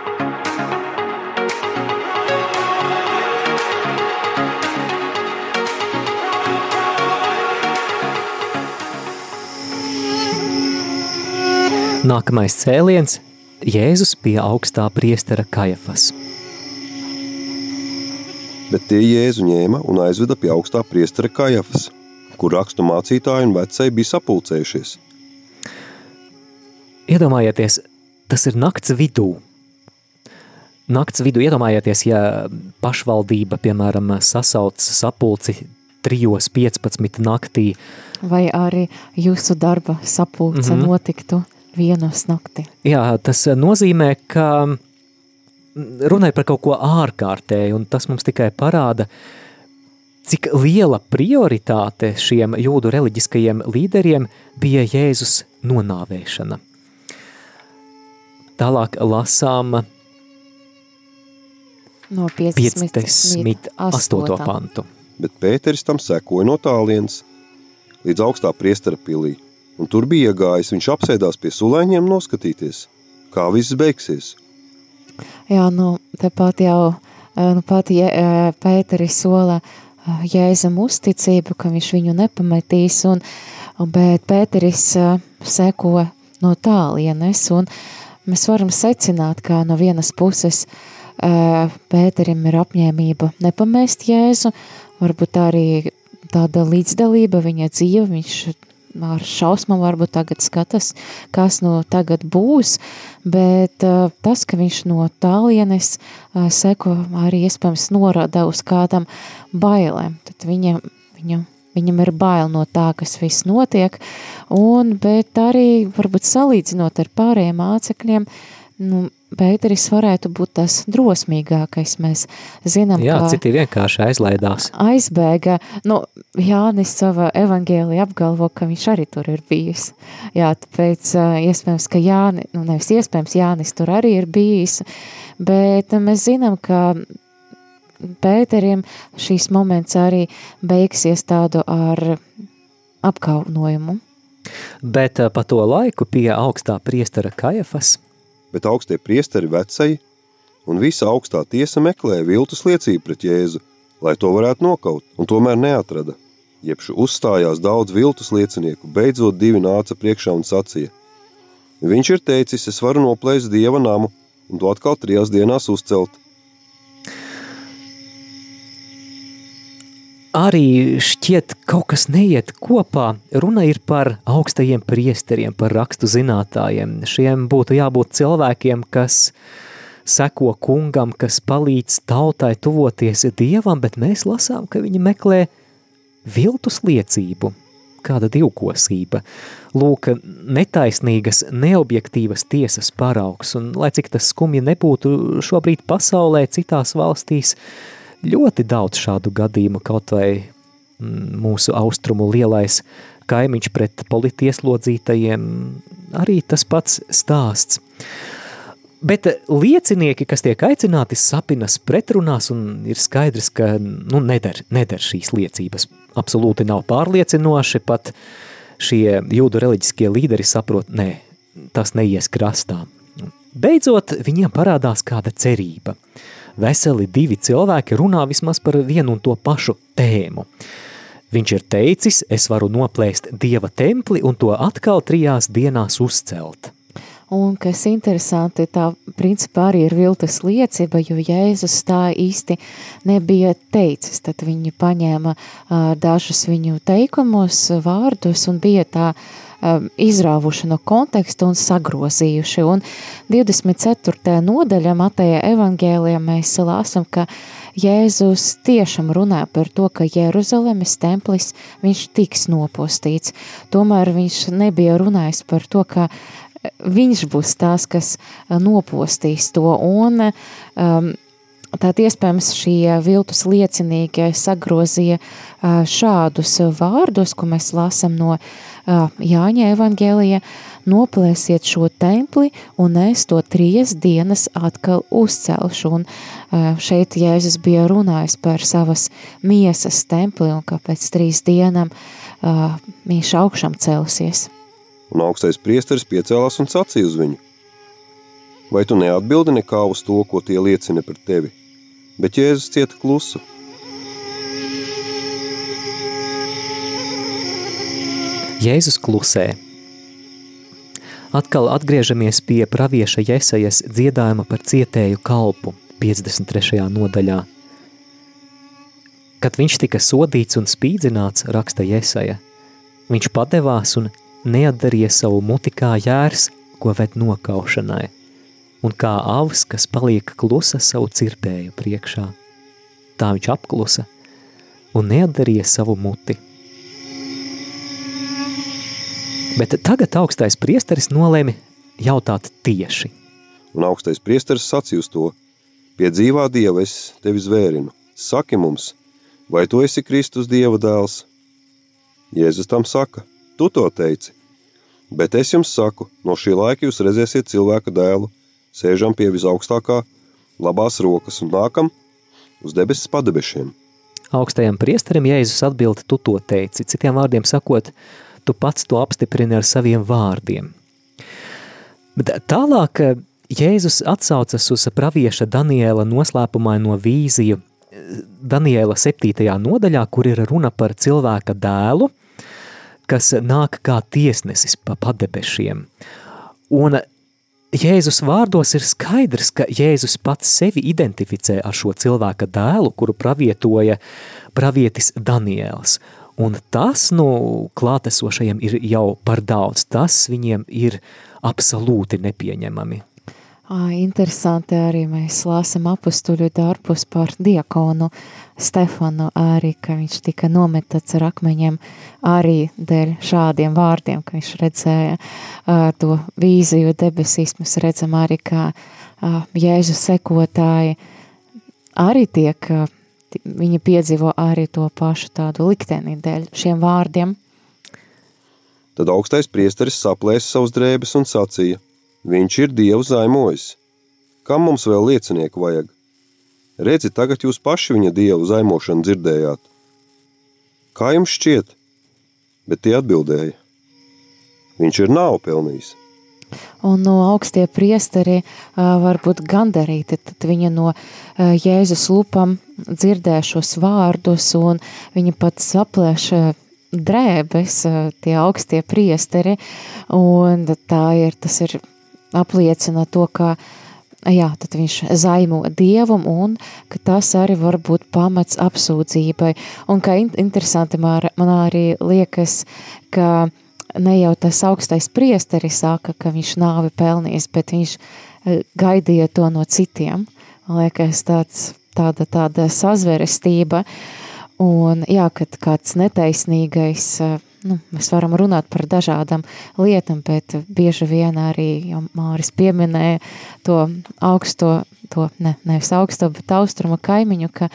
Nākamais cēliens – Jēzus pie augstā priestera Kajafas. Bet tie Jēzu ņēma un aizveda pie augstā priestera Kajafas, kur rakstu mācītāji un vecēji bija sapulcējušies. Iedomājieties, tas ir nakts vidū. Nakts vidū iedomājieties, ja pašvaldība, piemēram, sasauc sapulci 3.15 naktī. Vai arī jūsu darba sapulce mm -hmm. notiktu vienos naktī. Jā, tas nozīmē, ka runāja par kaut ko ārkārtēju, un tas mums tikai parāda, cik liela prioritāte šiem jūdu reliģiskajiem līderiem bija Jēzus nonāvēšana. Tālāk lasām no 58. 58. pantu. Bet Pēteris tam sekoja no tālienes līdz augstā priestera pilī – un tur bija iegājis. Viņš apsēdās pie sulēņiem noskatīties, kā viss beigsies. Jā, nu, tepat jau nu, pat ja, Pēteris sola Jēzum uzticību, ka viņš viņu nepametīs, un, bet Pēteris seko no tālienes, un mēs varam secināt, kā no vienas puses Pēterim ir apņēmība nepamest Jēzu, varbūt arī tāda līdzdalība viņa dzīve, viņš ar šausmām varbūt tagad skatās, kas no tagad būs, bet uh, tas, ka viņš no tālienes uh, seko arī iespējams norāda uz kādam bailēm, tad viņam, viņam, viņam ir bail no tā, kas viss notiek, un, bet arī varbūt salīdzinot ar pārējiem mācekļiem, nu, Pēteris varētu būt tas drosmīgākais. Mēs zinām, Jā, ka citi vienkārši aizlaidās. Aizbēga, nu, Jānis savā evangēlī apgalvo, ka viņš arī tur ir bijis. Jā, tāpēc iespējams, ka Jāni, nu nevis iespējams, Jānis tur arī ir bijis, bet mēs zinām, ka Pēterim šīs moments arī beigsies tādu ar apkaunojumu. Bet pa to laiku pie augstā priestara Kajafas – bet augstie priesteri vecai un visa augstā tiesa meklēja viltus liecību pret Jēzu, lai to varētu nokaut, un tomēr neatrada. Jebšu uzstājās daudz viltus liecinieku, beidzot divi nāca priekšā un sacīja. Viņš ir teicis, es varu noplēst dieva namu un to atkal trijās dienās uzcelt. Arī šķiet kaut kas neiet kopā. Runa ir par augstajiem priesteriem, par rakstu zinātājiem. Šiem būtu jābūt cilvēkiem, kas seko kungam, kas palīdz tautai tuvoties dievam, bet mēs lasām, ka viņi meklē viltus liecību, kāda divkosība. Lūk, netaisnīgas, neobjektīvas tiesas paraugs, un lai cik tas skumji nebūtu šobrīd pasaulē, citās valstīs, ļoti daudz šādu gadījumu, kaut vai mm, mūsu austrumu lielais kaimiņš pret politieslodzītajiem, arī tas pats stāsts. Bet liecinieki, kas tiek aicināti, sapinas pretrunās un ir skaidrs, ka nu, neder, neder šīs liecības. Absolūti nav pārliecinoši, pat šie jūdu reliģiskie līderi saprot, nē, tas neies krastā. Beidzot, viņiem parādās kāda cerība. Veseli divi cilvēki runā vismaz par vienu un to pašu tēmu. Viņš ir teicis, es varu noplēst dieva templi un to atkal trijās dienās uzcelt. Un kas interesanti, tā principā arī ir viltas liecība, jo Jēzus tā īsti nebija teicis. Tad viņi paņēma uh, dažus viņu teikumus, vārdus un bija tā um, izrāvuši no konteksta un sagrozījuši. Un 24. nodaļa Mateja evangēlijā mēs lasam, ka Jēzus tiešām runā par to, ka Jeruzalemes templis viņš tiks nopostīts. Tomēr viņš nebija runājis par to, ka viņš būs tās, kas uh, nopostīs to, un um, Tātad iespējams šie viltus liecinieki sagrozīja šādus vārdus, ko mēs lasam no Jāņa evangēlija, noplēsiet šo templi un es to trīs dienas atkal uzcelšu. Un šeit Jēzus bija runājis par savas miesas templi un ka pēc trīs dienām viņš augšām celsies un augstais priesteris piecēlās un sacīja uz viņu. Vai tu neatbildi nekā uz to, ko tie liecina par tevi? Bet Jēzus cieta klusu. Jēzus klusē. Atkal atgriežamies pie pravieša Jesajas dziedājuma par cietēju kalpu 53. nodaļā. Kad viņš tika sodīts un spīdzināts, raksta Jesaja, viņš padevās un neatdarīja savu muti kā jērs, ko ved nokaušanai, un kā avs, kas paliek klusa savu cirpēju priekšā. Tā viņš apklusa un neatdarīja savu muti. Bet tagad augstais priesteris nolēma jautāt tieši. Un augstais priesteris sacīja uz to, pie dzīvā dieva es tevi zvērinu. Saki mums, vai tu esi Kristus dieva dēls? Jēzus tam saka, tu to teici. Bet es jums saku, no šī laika jūs redzēsiet cilvēka dēlu, sēžam pie visaugstākā, labās rokas un nākam uz debesis padebešiem. Augstajam priesterim Jēzus atbild, tu to teici, citiem vārdiem sakot, tu pats to apstiprini ar saviem vārdiem. Bet tālāk Jēzus atsaucas uz pravieša Daniela noslēpumaino vīziju Daniela 7. nodaļā, kur ir runa par cilvēka dēlu, kas nāk kā tiesnesis pa padebešiem. Un Jēzus vārdos ir skaidrs, ka Jēzus pats sevi identificē ar šo cilvēka dēlu, kuru pravietoja pravietis Daniels. Un tas, nu, klātesošajiem ir jau par daudz. Tas viņiem ir absolūti nepieņemami. Interesanti arī mēs lāsam apustuļu darbus par diakonu Stefanu arī, ka viņš tika nometats ar akmeņiem arī dēļ šādiem vārdiem, ka viņš redzēja uh, to vīziju debesīs. Mēs redzam arī, ka uh, Jēzus sekotāji arī tiek, uh, viņi piedzīvo arī to pašu tādu likteni dēļ šiem vārdiem. Tad augstais priesteris saplēsa savus drēbes un sacīja – Viņš ir Dievu zaimojis. Kam mums vēl liecinieku vajag? Redzi, tagad jūs paši viņa Dievu zaimošanu dzirdējāt. Kā jums šķiet? Bet tie atbildēja. Viņš ir nav pelnījis. Un no augstie priesteri uh, var būt gandarīti, tad viņa no uh, Jēzus lupam dzirdē šos vārdus un viņa pat saplēš uh, drēbes, tie augstie priesteri, un tā ir, tas ir apliecina to, ka jā, tad viņš zaimo dievam un tas arī var būt pamats apsūdzībai. Un kā interesanti man, arī liekas, ka ne jau tas augstais priesteris saka, ka viņš nāvi pelnījis, bet viņš eh, gaidīja to no citiem. Man liekas tāds, tāda, tāda sazverestība. Un jā, kad kāds netaisnīgais uh, nu, mēs varam runāt par dažādām lietām, bet bieži vien arī, Māris pieminēja to augsto, to ne, nevis augsto, bet austruma kaimiņu, ka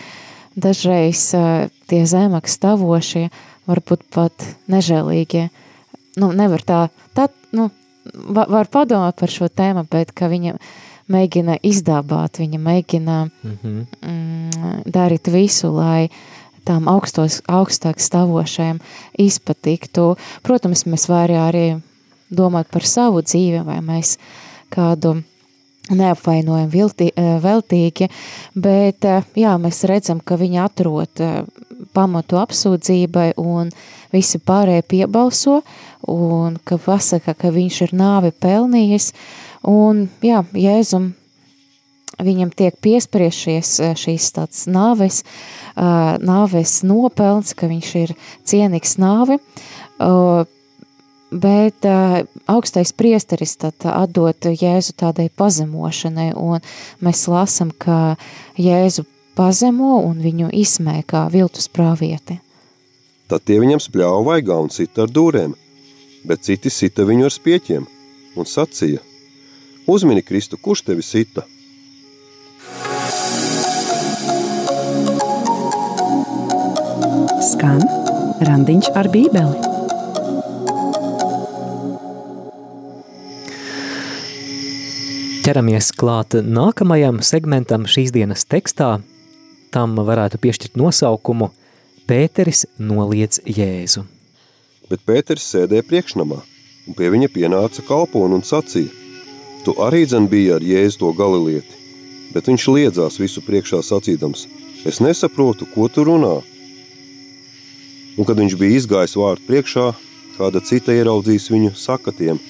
dažreiz uh, tie zemāk stavošie varbūt pat nežēlīgie, nu, nevar tā, tā nu, var, var padomāt par šo tēmu, bet ka viņam mēģina izdābāt, viņa mēģina Mm -hmm. mm, darīt visu, lai tām augstos, augstāk stāvošajiem izpatiktu. Protams, mēs varam arī domāt par savu dzīvi, vai mēs kādu neapvainojam vilti, eh, veltīgi, bet eh, jā, mēs redzam, ka viņi atrod eh, pamatu apsūdzībai un visi pārējie piebalso un ka pasaka, ka viņš ir nāvi pelnījis un jā, Jēzum viņam tiek piespriešies šīs tāds nāves, nāves nopelns, ka viņš ir cienīgs nāvi, bet augstais priesteris tad atdot Jēzu tādai pazemošanai, un mēs lasam, ka Jēzu pazemo un viņu izmē kā viltus prāvieti. Tad tie viņam spļāva vaigā un sita ar dūrēm, bet citi sita viņu ar spieķiem un sacīja, uzmini Kristu, kurš tevi sita? Skan randiņš ar bībeli. Ķeramies klāt nākamajam segmentam šīs dienas tekstā. Tam varētu piešķirt nosaukumu Pēteris noliedz Jēzu. Bet Pēters sēdēja priekšnamā, un pie viņa pienāca kalpona un sacīja, tu arī dzen biji ar Jēzu to galilieti, bet viņš liedzās visu priekšā sacīdams, es nesaprotu, ko tu runā. Un kad viņš bija izgājis vārdu priekšā, kāda cita ieraudzījis viņu sakatiem.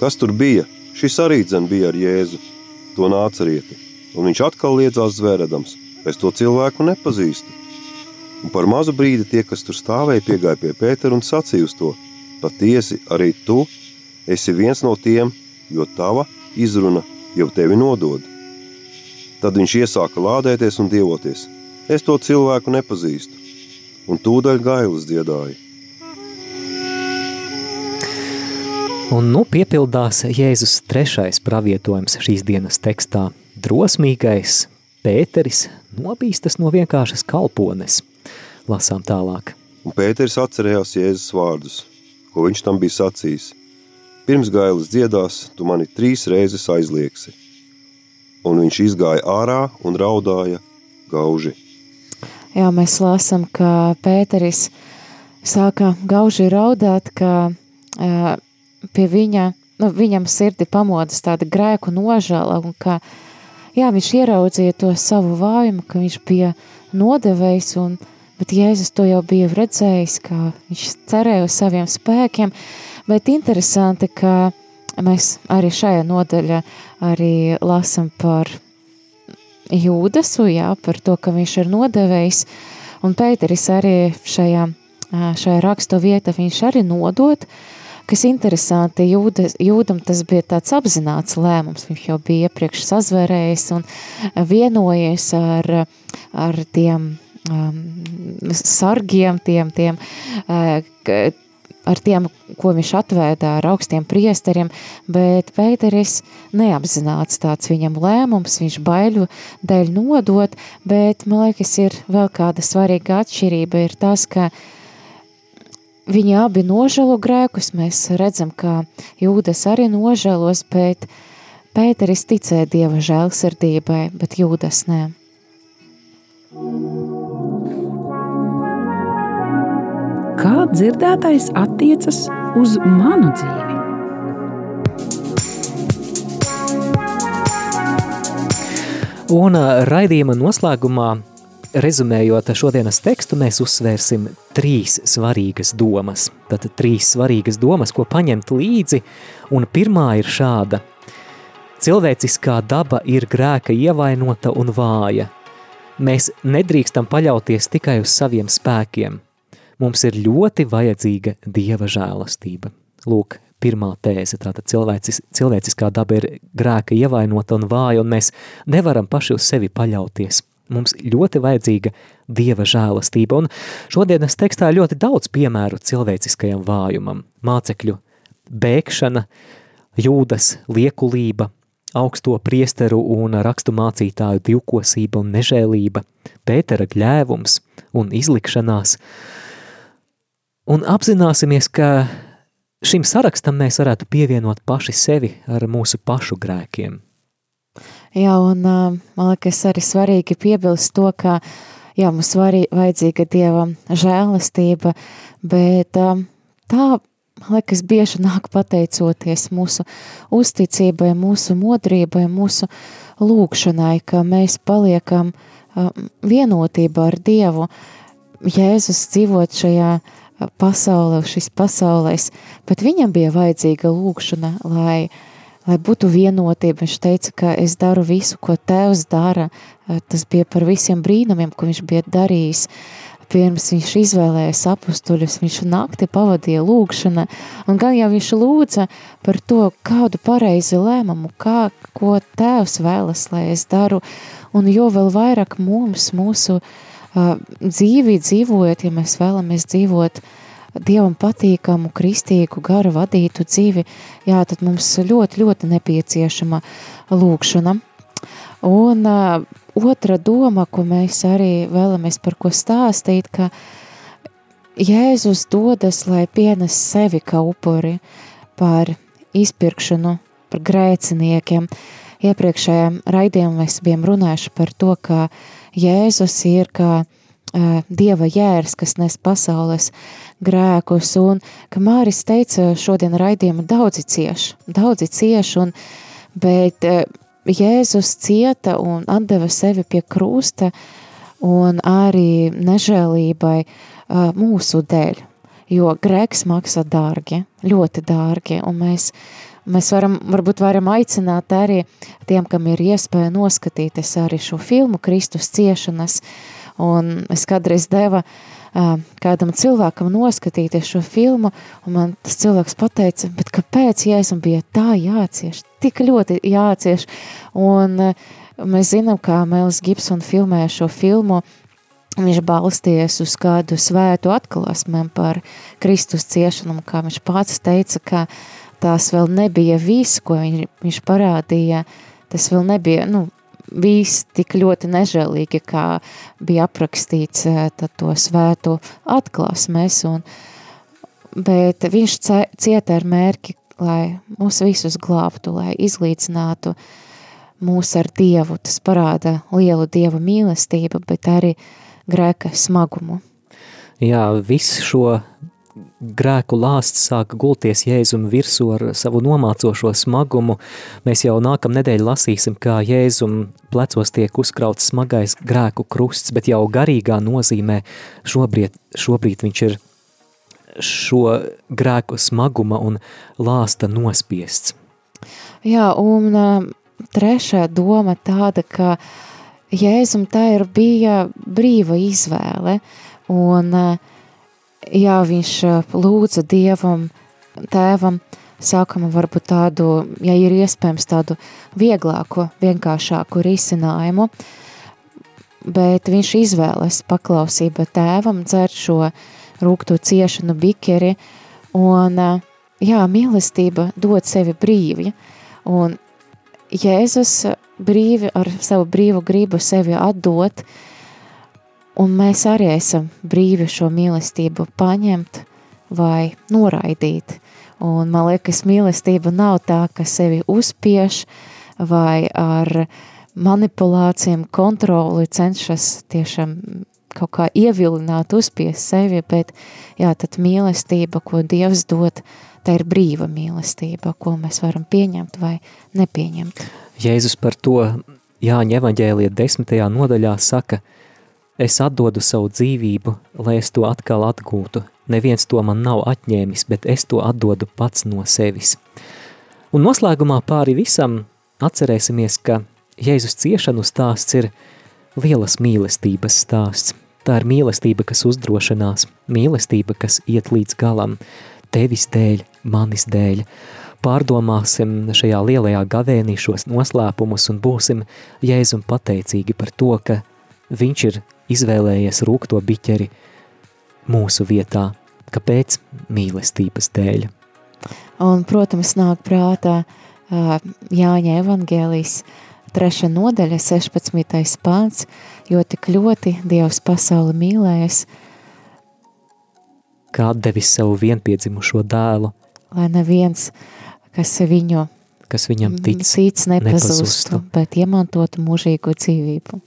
Kas tur bija? Šis arī dzen bija ar Jēzu, to nācerieti, un viņš atkal liedzās zvēredams, es to cilvēku nepazīstu. Un par mazu brīdi tie, kas tur stāvēja, piegāja pie Pētera un sacīja uz to, patiesi arī tu esi viens no tiem, jo tava izruna jau tevi nodod. Tad viņš iesāka lādēties un dievoties, es to cilvēku nepazīstu, un tūdaļ gailis dziedāja. Un nu piepildās Jēzus trešais pravietojums šīs dienas tekstā. Drosmīgais Pēteris nobīstas no vienkāršas kalpones. Lasām tālāk. Un Pēters atcerējās Jēzus vārdus, ko viņš tam bija sacījis. Pirms gailis dziedās, tu mani trīs reizes aizliegsi. Un viņš izgāja ārā un raudāja gauži. Jā, mēs lasām, ka Pēteris sāka gauži raudāt, ka uh, pie viņa, nu, viņam sirdi pamodas tāda grēku nožēla un ka, jā, viņš ieraudzīja to savu vājumu, ka viņš bija nodevējis un, bet Jēzus to jau bija redzējis, ka viņš cerēja uz saviem spēkiem, bet interesanti, ka mēs arī šajā nodaļā arī lasam par Jūdasu, jā, par to, ka viņš ir nodevējis, un Pēteris arī šajā, šajā raksto vieta viņš arī nodot, Kas interesanti, jūda, jūdam tas bija tāds apzināts lēmums, viņš jau bija iepriekš sazvērējis un vienojies ar, ar tiem um, sargiem, tiem, tiem, uh, ar tiem, ko viņš atvēdā ar augstiem priesteriem, bet Pēteris neapzināts tāds viņam lēmums, viņš baiļu dēļ nodot, bet man liekas ir vēl kāda svarīga atšķirība ir tas, ka Viņi abi nožēlo grēkus, mēs redzam, ka Jūdas arī nožēlos, bet Pēteris ticēja Dieva žēlsirdībai, bet Jūdas nē. Kā dzirdētais attiecas uz manu dzīvi? Un raidījuma noslēgumā Rezumējot šodienas tekstu, mēs uzsvērsim trīs svarīgas domas. Tātad trīs svarīgas domas, ko paņemt līdzi, un pirmā ir šāda. Cilvēciskā daba ir grēka ievainota un vāja. Mēs nedrīkstam paļauties tikai uz saviem spēkiem. Mums ir ļoti vajadzīga dieva žēlastība. Lūk, pirmā tēze, tātad cilvēcis, cilvēciskā daba ir grēka ievainota un vāja, un mēs nevaram paši uz sevi paļauties. Mums ļoti vajadzīga dieva žēlastība, un šodienas tekstā ļoti daudz piemēru cilvēciskajam vājumam. Mācekļu bēgšana, jūdas liekulība, augsto priesteru un rakstu mācītāju divkosība un nežēlība, Pētera gļēvums un izlikšanās. Un apzināsimies, ka šim sarakstam mēs varētu pievienot paši sevi ar mūsu pašu grēkiem. Jā, un man liekas arī svarīgi piebilst to, ka jā, mums var vajadzīga Dieva žēlastība, bet tā, man liekas, bieži nāk pateicoties mūsu uzticībai, mūsu modrībai, mūsu lūkšanai, ka mēs paliekam vienotībā ar Dievu. Jēzus dzīvot šajā pasaulē, šis pasaulēs, bet viņam bija vajadzīga lūkšana, lai, lai būtu vienotība. Viņš teica, ka es daru visu, ko tevs dara. Tas bija par visiem brīnumiem, ko viņš bija darījis. Pirms viņš izvēlējās apustuļus, viņš nakti pavadīja lūgšana, un gan jau viņš lūdza par to, kādu pareizi lēmumu, kā, ko tēvs vēlas, lai es daru, un jo vēl vairāk mums, mūsu uh, dzīvi dzīvojot, ja mēs vēlamies dzīvot Dievam patīkamu, kristīgu, garu vadītu dzīvi, jā, tad mums ļoti, ļoti nepieciešama lūkšana. Un uh, otra doma, ko mēs arī vēlamies par ko stāstīt, ka Jēzus dodas, lai pienes sevi kā upuri par izpirkšanu, par grēciniekiem. Iepriekšējā raidījumā mēs bijām runājuši par to, ka uh, Jēzus ir kā Dieva jērs, kas nes pasaules grēkus, un, ka Māris teica šodien raidījumu daudzi cieš, daudzi cieš, un, bet Jēzus cieta un atdeva sevi pie krusta un arī nežēlībai mūsu dēļ, jo grēks maksā dārgi, ļoti dārgi, un mēs Mēs varam, varbūt varam aicināt arī tiem, kam ir iespēja noskatīties arī šo filmu Kristus ciešanas, un es kādreiz deva uh, kādam cilvēkam noskatīties šo filmu, un man tas cilvēks pateica, bet kāpēc Jēzum bija tā jācieš, tik ļoti jācieš, un uh, mēs zinām, kā Mēlis Gibson filmē šo filmu, viņš balsties uz kādu svētu atklāsmēm par Kristus ciešanu, kā viņš pats teica, ka tās vēl nebija viss, ko viņš, viņš parādīja, tas vēl nebija, nu, viss tik ļoti nežēlīgi, kā bija aprakstīts eh, tad to svētu atklāsmēs, un, bet viņš cieta ar mērķi, lai mūs visus glābtu, lai izlīdzinātu mūs ar Dievu, tas parāda lielu Dieva mīlestību, bet arī grēka smagumu. Jā, visu šo grēku lāsts sāka gulties Jēzum virsū ar savu nomācošo smagumu. Mēs jau nākam nedēļu lasīsim, kā Jēzum plecos tiek uzkrauts smagais grēku krusts, bet jau garīgā nozīmē šobrīd, šobrīd viņš ir šo grēku smaguma un lāsta nospiests. Jā, un trešā doma tāda, ka Jēzum tā ir bija brīva izvēle, un uh, jā, viņš lūdza Dievam, tēvam, sākam varbūt tādu, ja ir iespējams tādu vieglāku, vienkāršāku risinājumu, bet viņš izvēlas paklausība tēvam, dzert šo rūgto ciešanu bikeri, un jā, mīlestība dod sevi brīvi, un Jēzus brīvi ar savu brīvu gribu sevi atdot, uh, Un mēs arī esam brīvi šo mīlestību paņemt vai noraidīt. Un man liekas, mīlestība nav tā, ka sevi uzspiež vai ar manipulācijām, kontroli cenšas tiešām kaut kā ievilināt, uzspiest sevi, bet jā, tad mīlestība, ko Dievs dod, tā ir brīva mīlestība, ko mēs varam pieņemt vai nepieņemt. Jēzus par to Jāņa evaņģēliet desmitajā nodaļā saka – Es atdodu savu dzīvību, lai es to atkal atgūtu. Neviens to man nav atņēmis, bet es to atdodu pats no sevis. Un noslēgumā pāri visam atcerēsimies, ka Jēzus ciešanu stāsts ir lielas mīlestības stāsts. Tā ir mīlestība, kas uzdrošinās, mīlestība, kas iet līdz galam, tevis dēļ, manis dēļ. Pārdomāsim šajā lielajā gavēnī šos noslēpumus un būsim Jēzum pateicīgi par to, ka viņš ir izvēlējies rūkto biķeri mūsu vietā. Kāpēc? Mīlestības dēļ. Un, protams, nāk prātā uh, Jāņa evangēlijas treša nodaļa, 16. pāns, jo tik ļoti Dievs pasauli mīlējas. Kā devis savu vienpiedzimušo dēlu, lai neviens, kas viņu kas viņam tic, tic nepazustu, nepazustu, bet iemantotu mūžīgo dzīvību.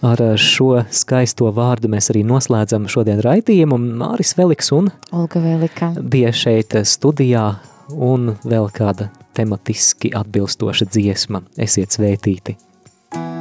Ar šo skaisto vārdu mēs arī noslēdzam šodien raidījumu. Māris Veliks un Olga Velika bija šeit studijā un vēl kāda tematiski atbilstoša dziesma. Esiet svētīti! Jūs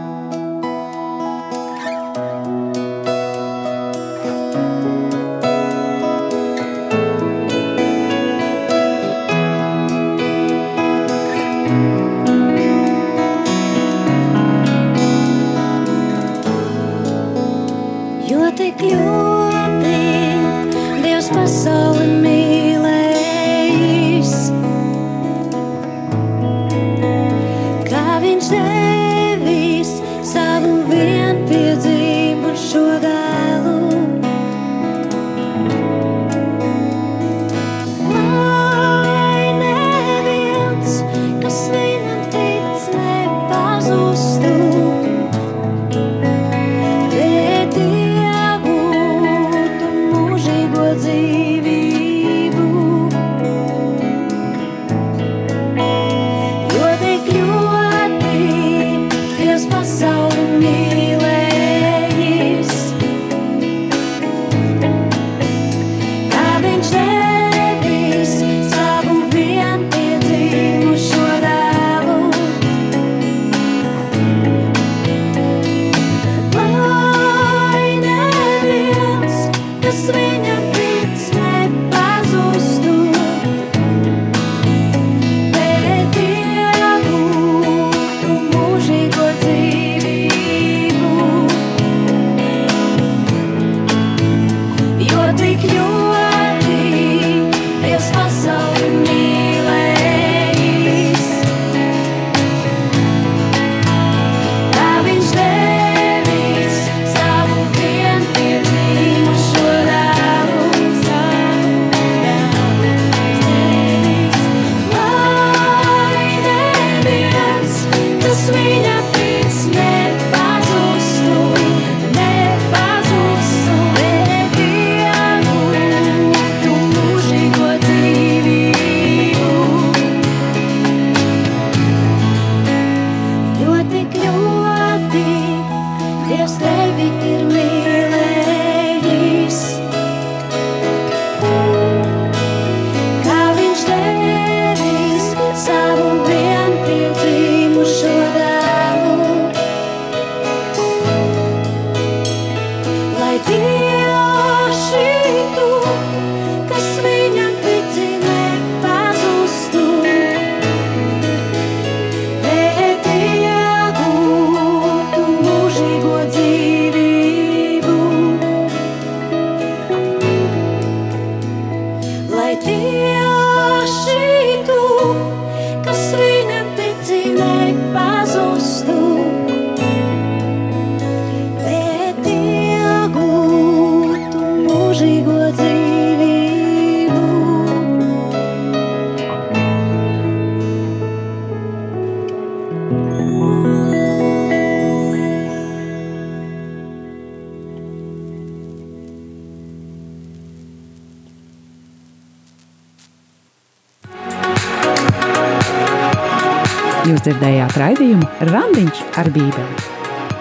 Randiņš ar Bībeli.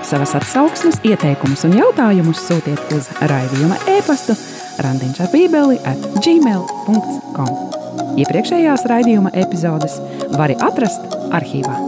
Savas atsauksmes, ieteikumus un jautājumus sūtiet uz raidījuma e-pastu randiņš ar bībeli at gmail.com. Iepriekšējās raidījuma epizodes var atrast arhīvā.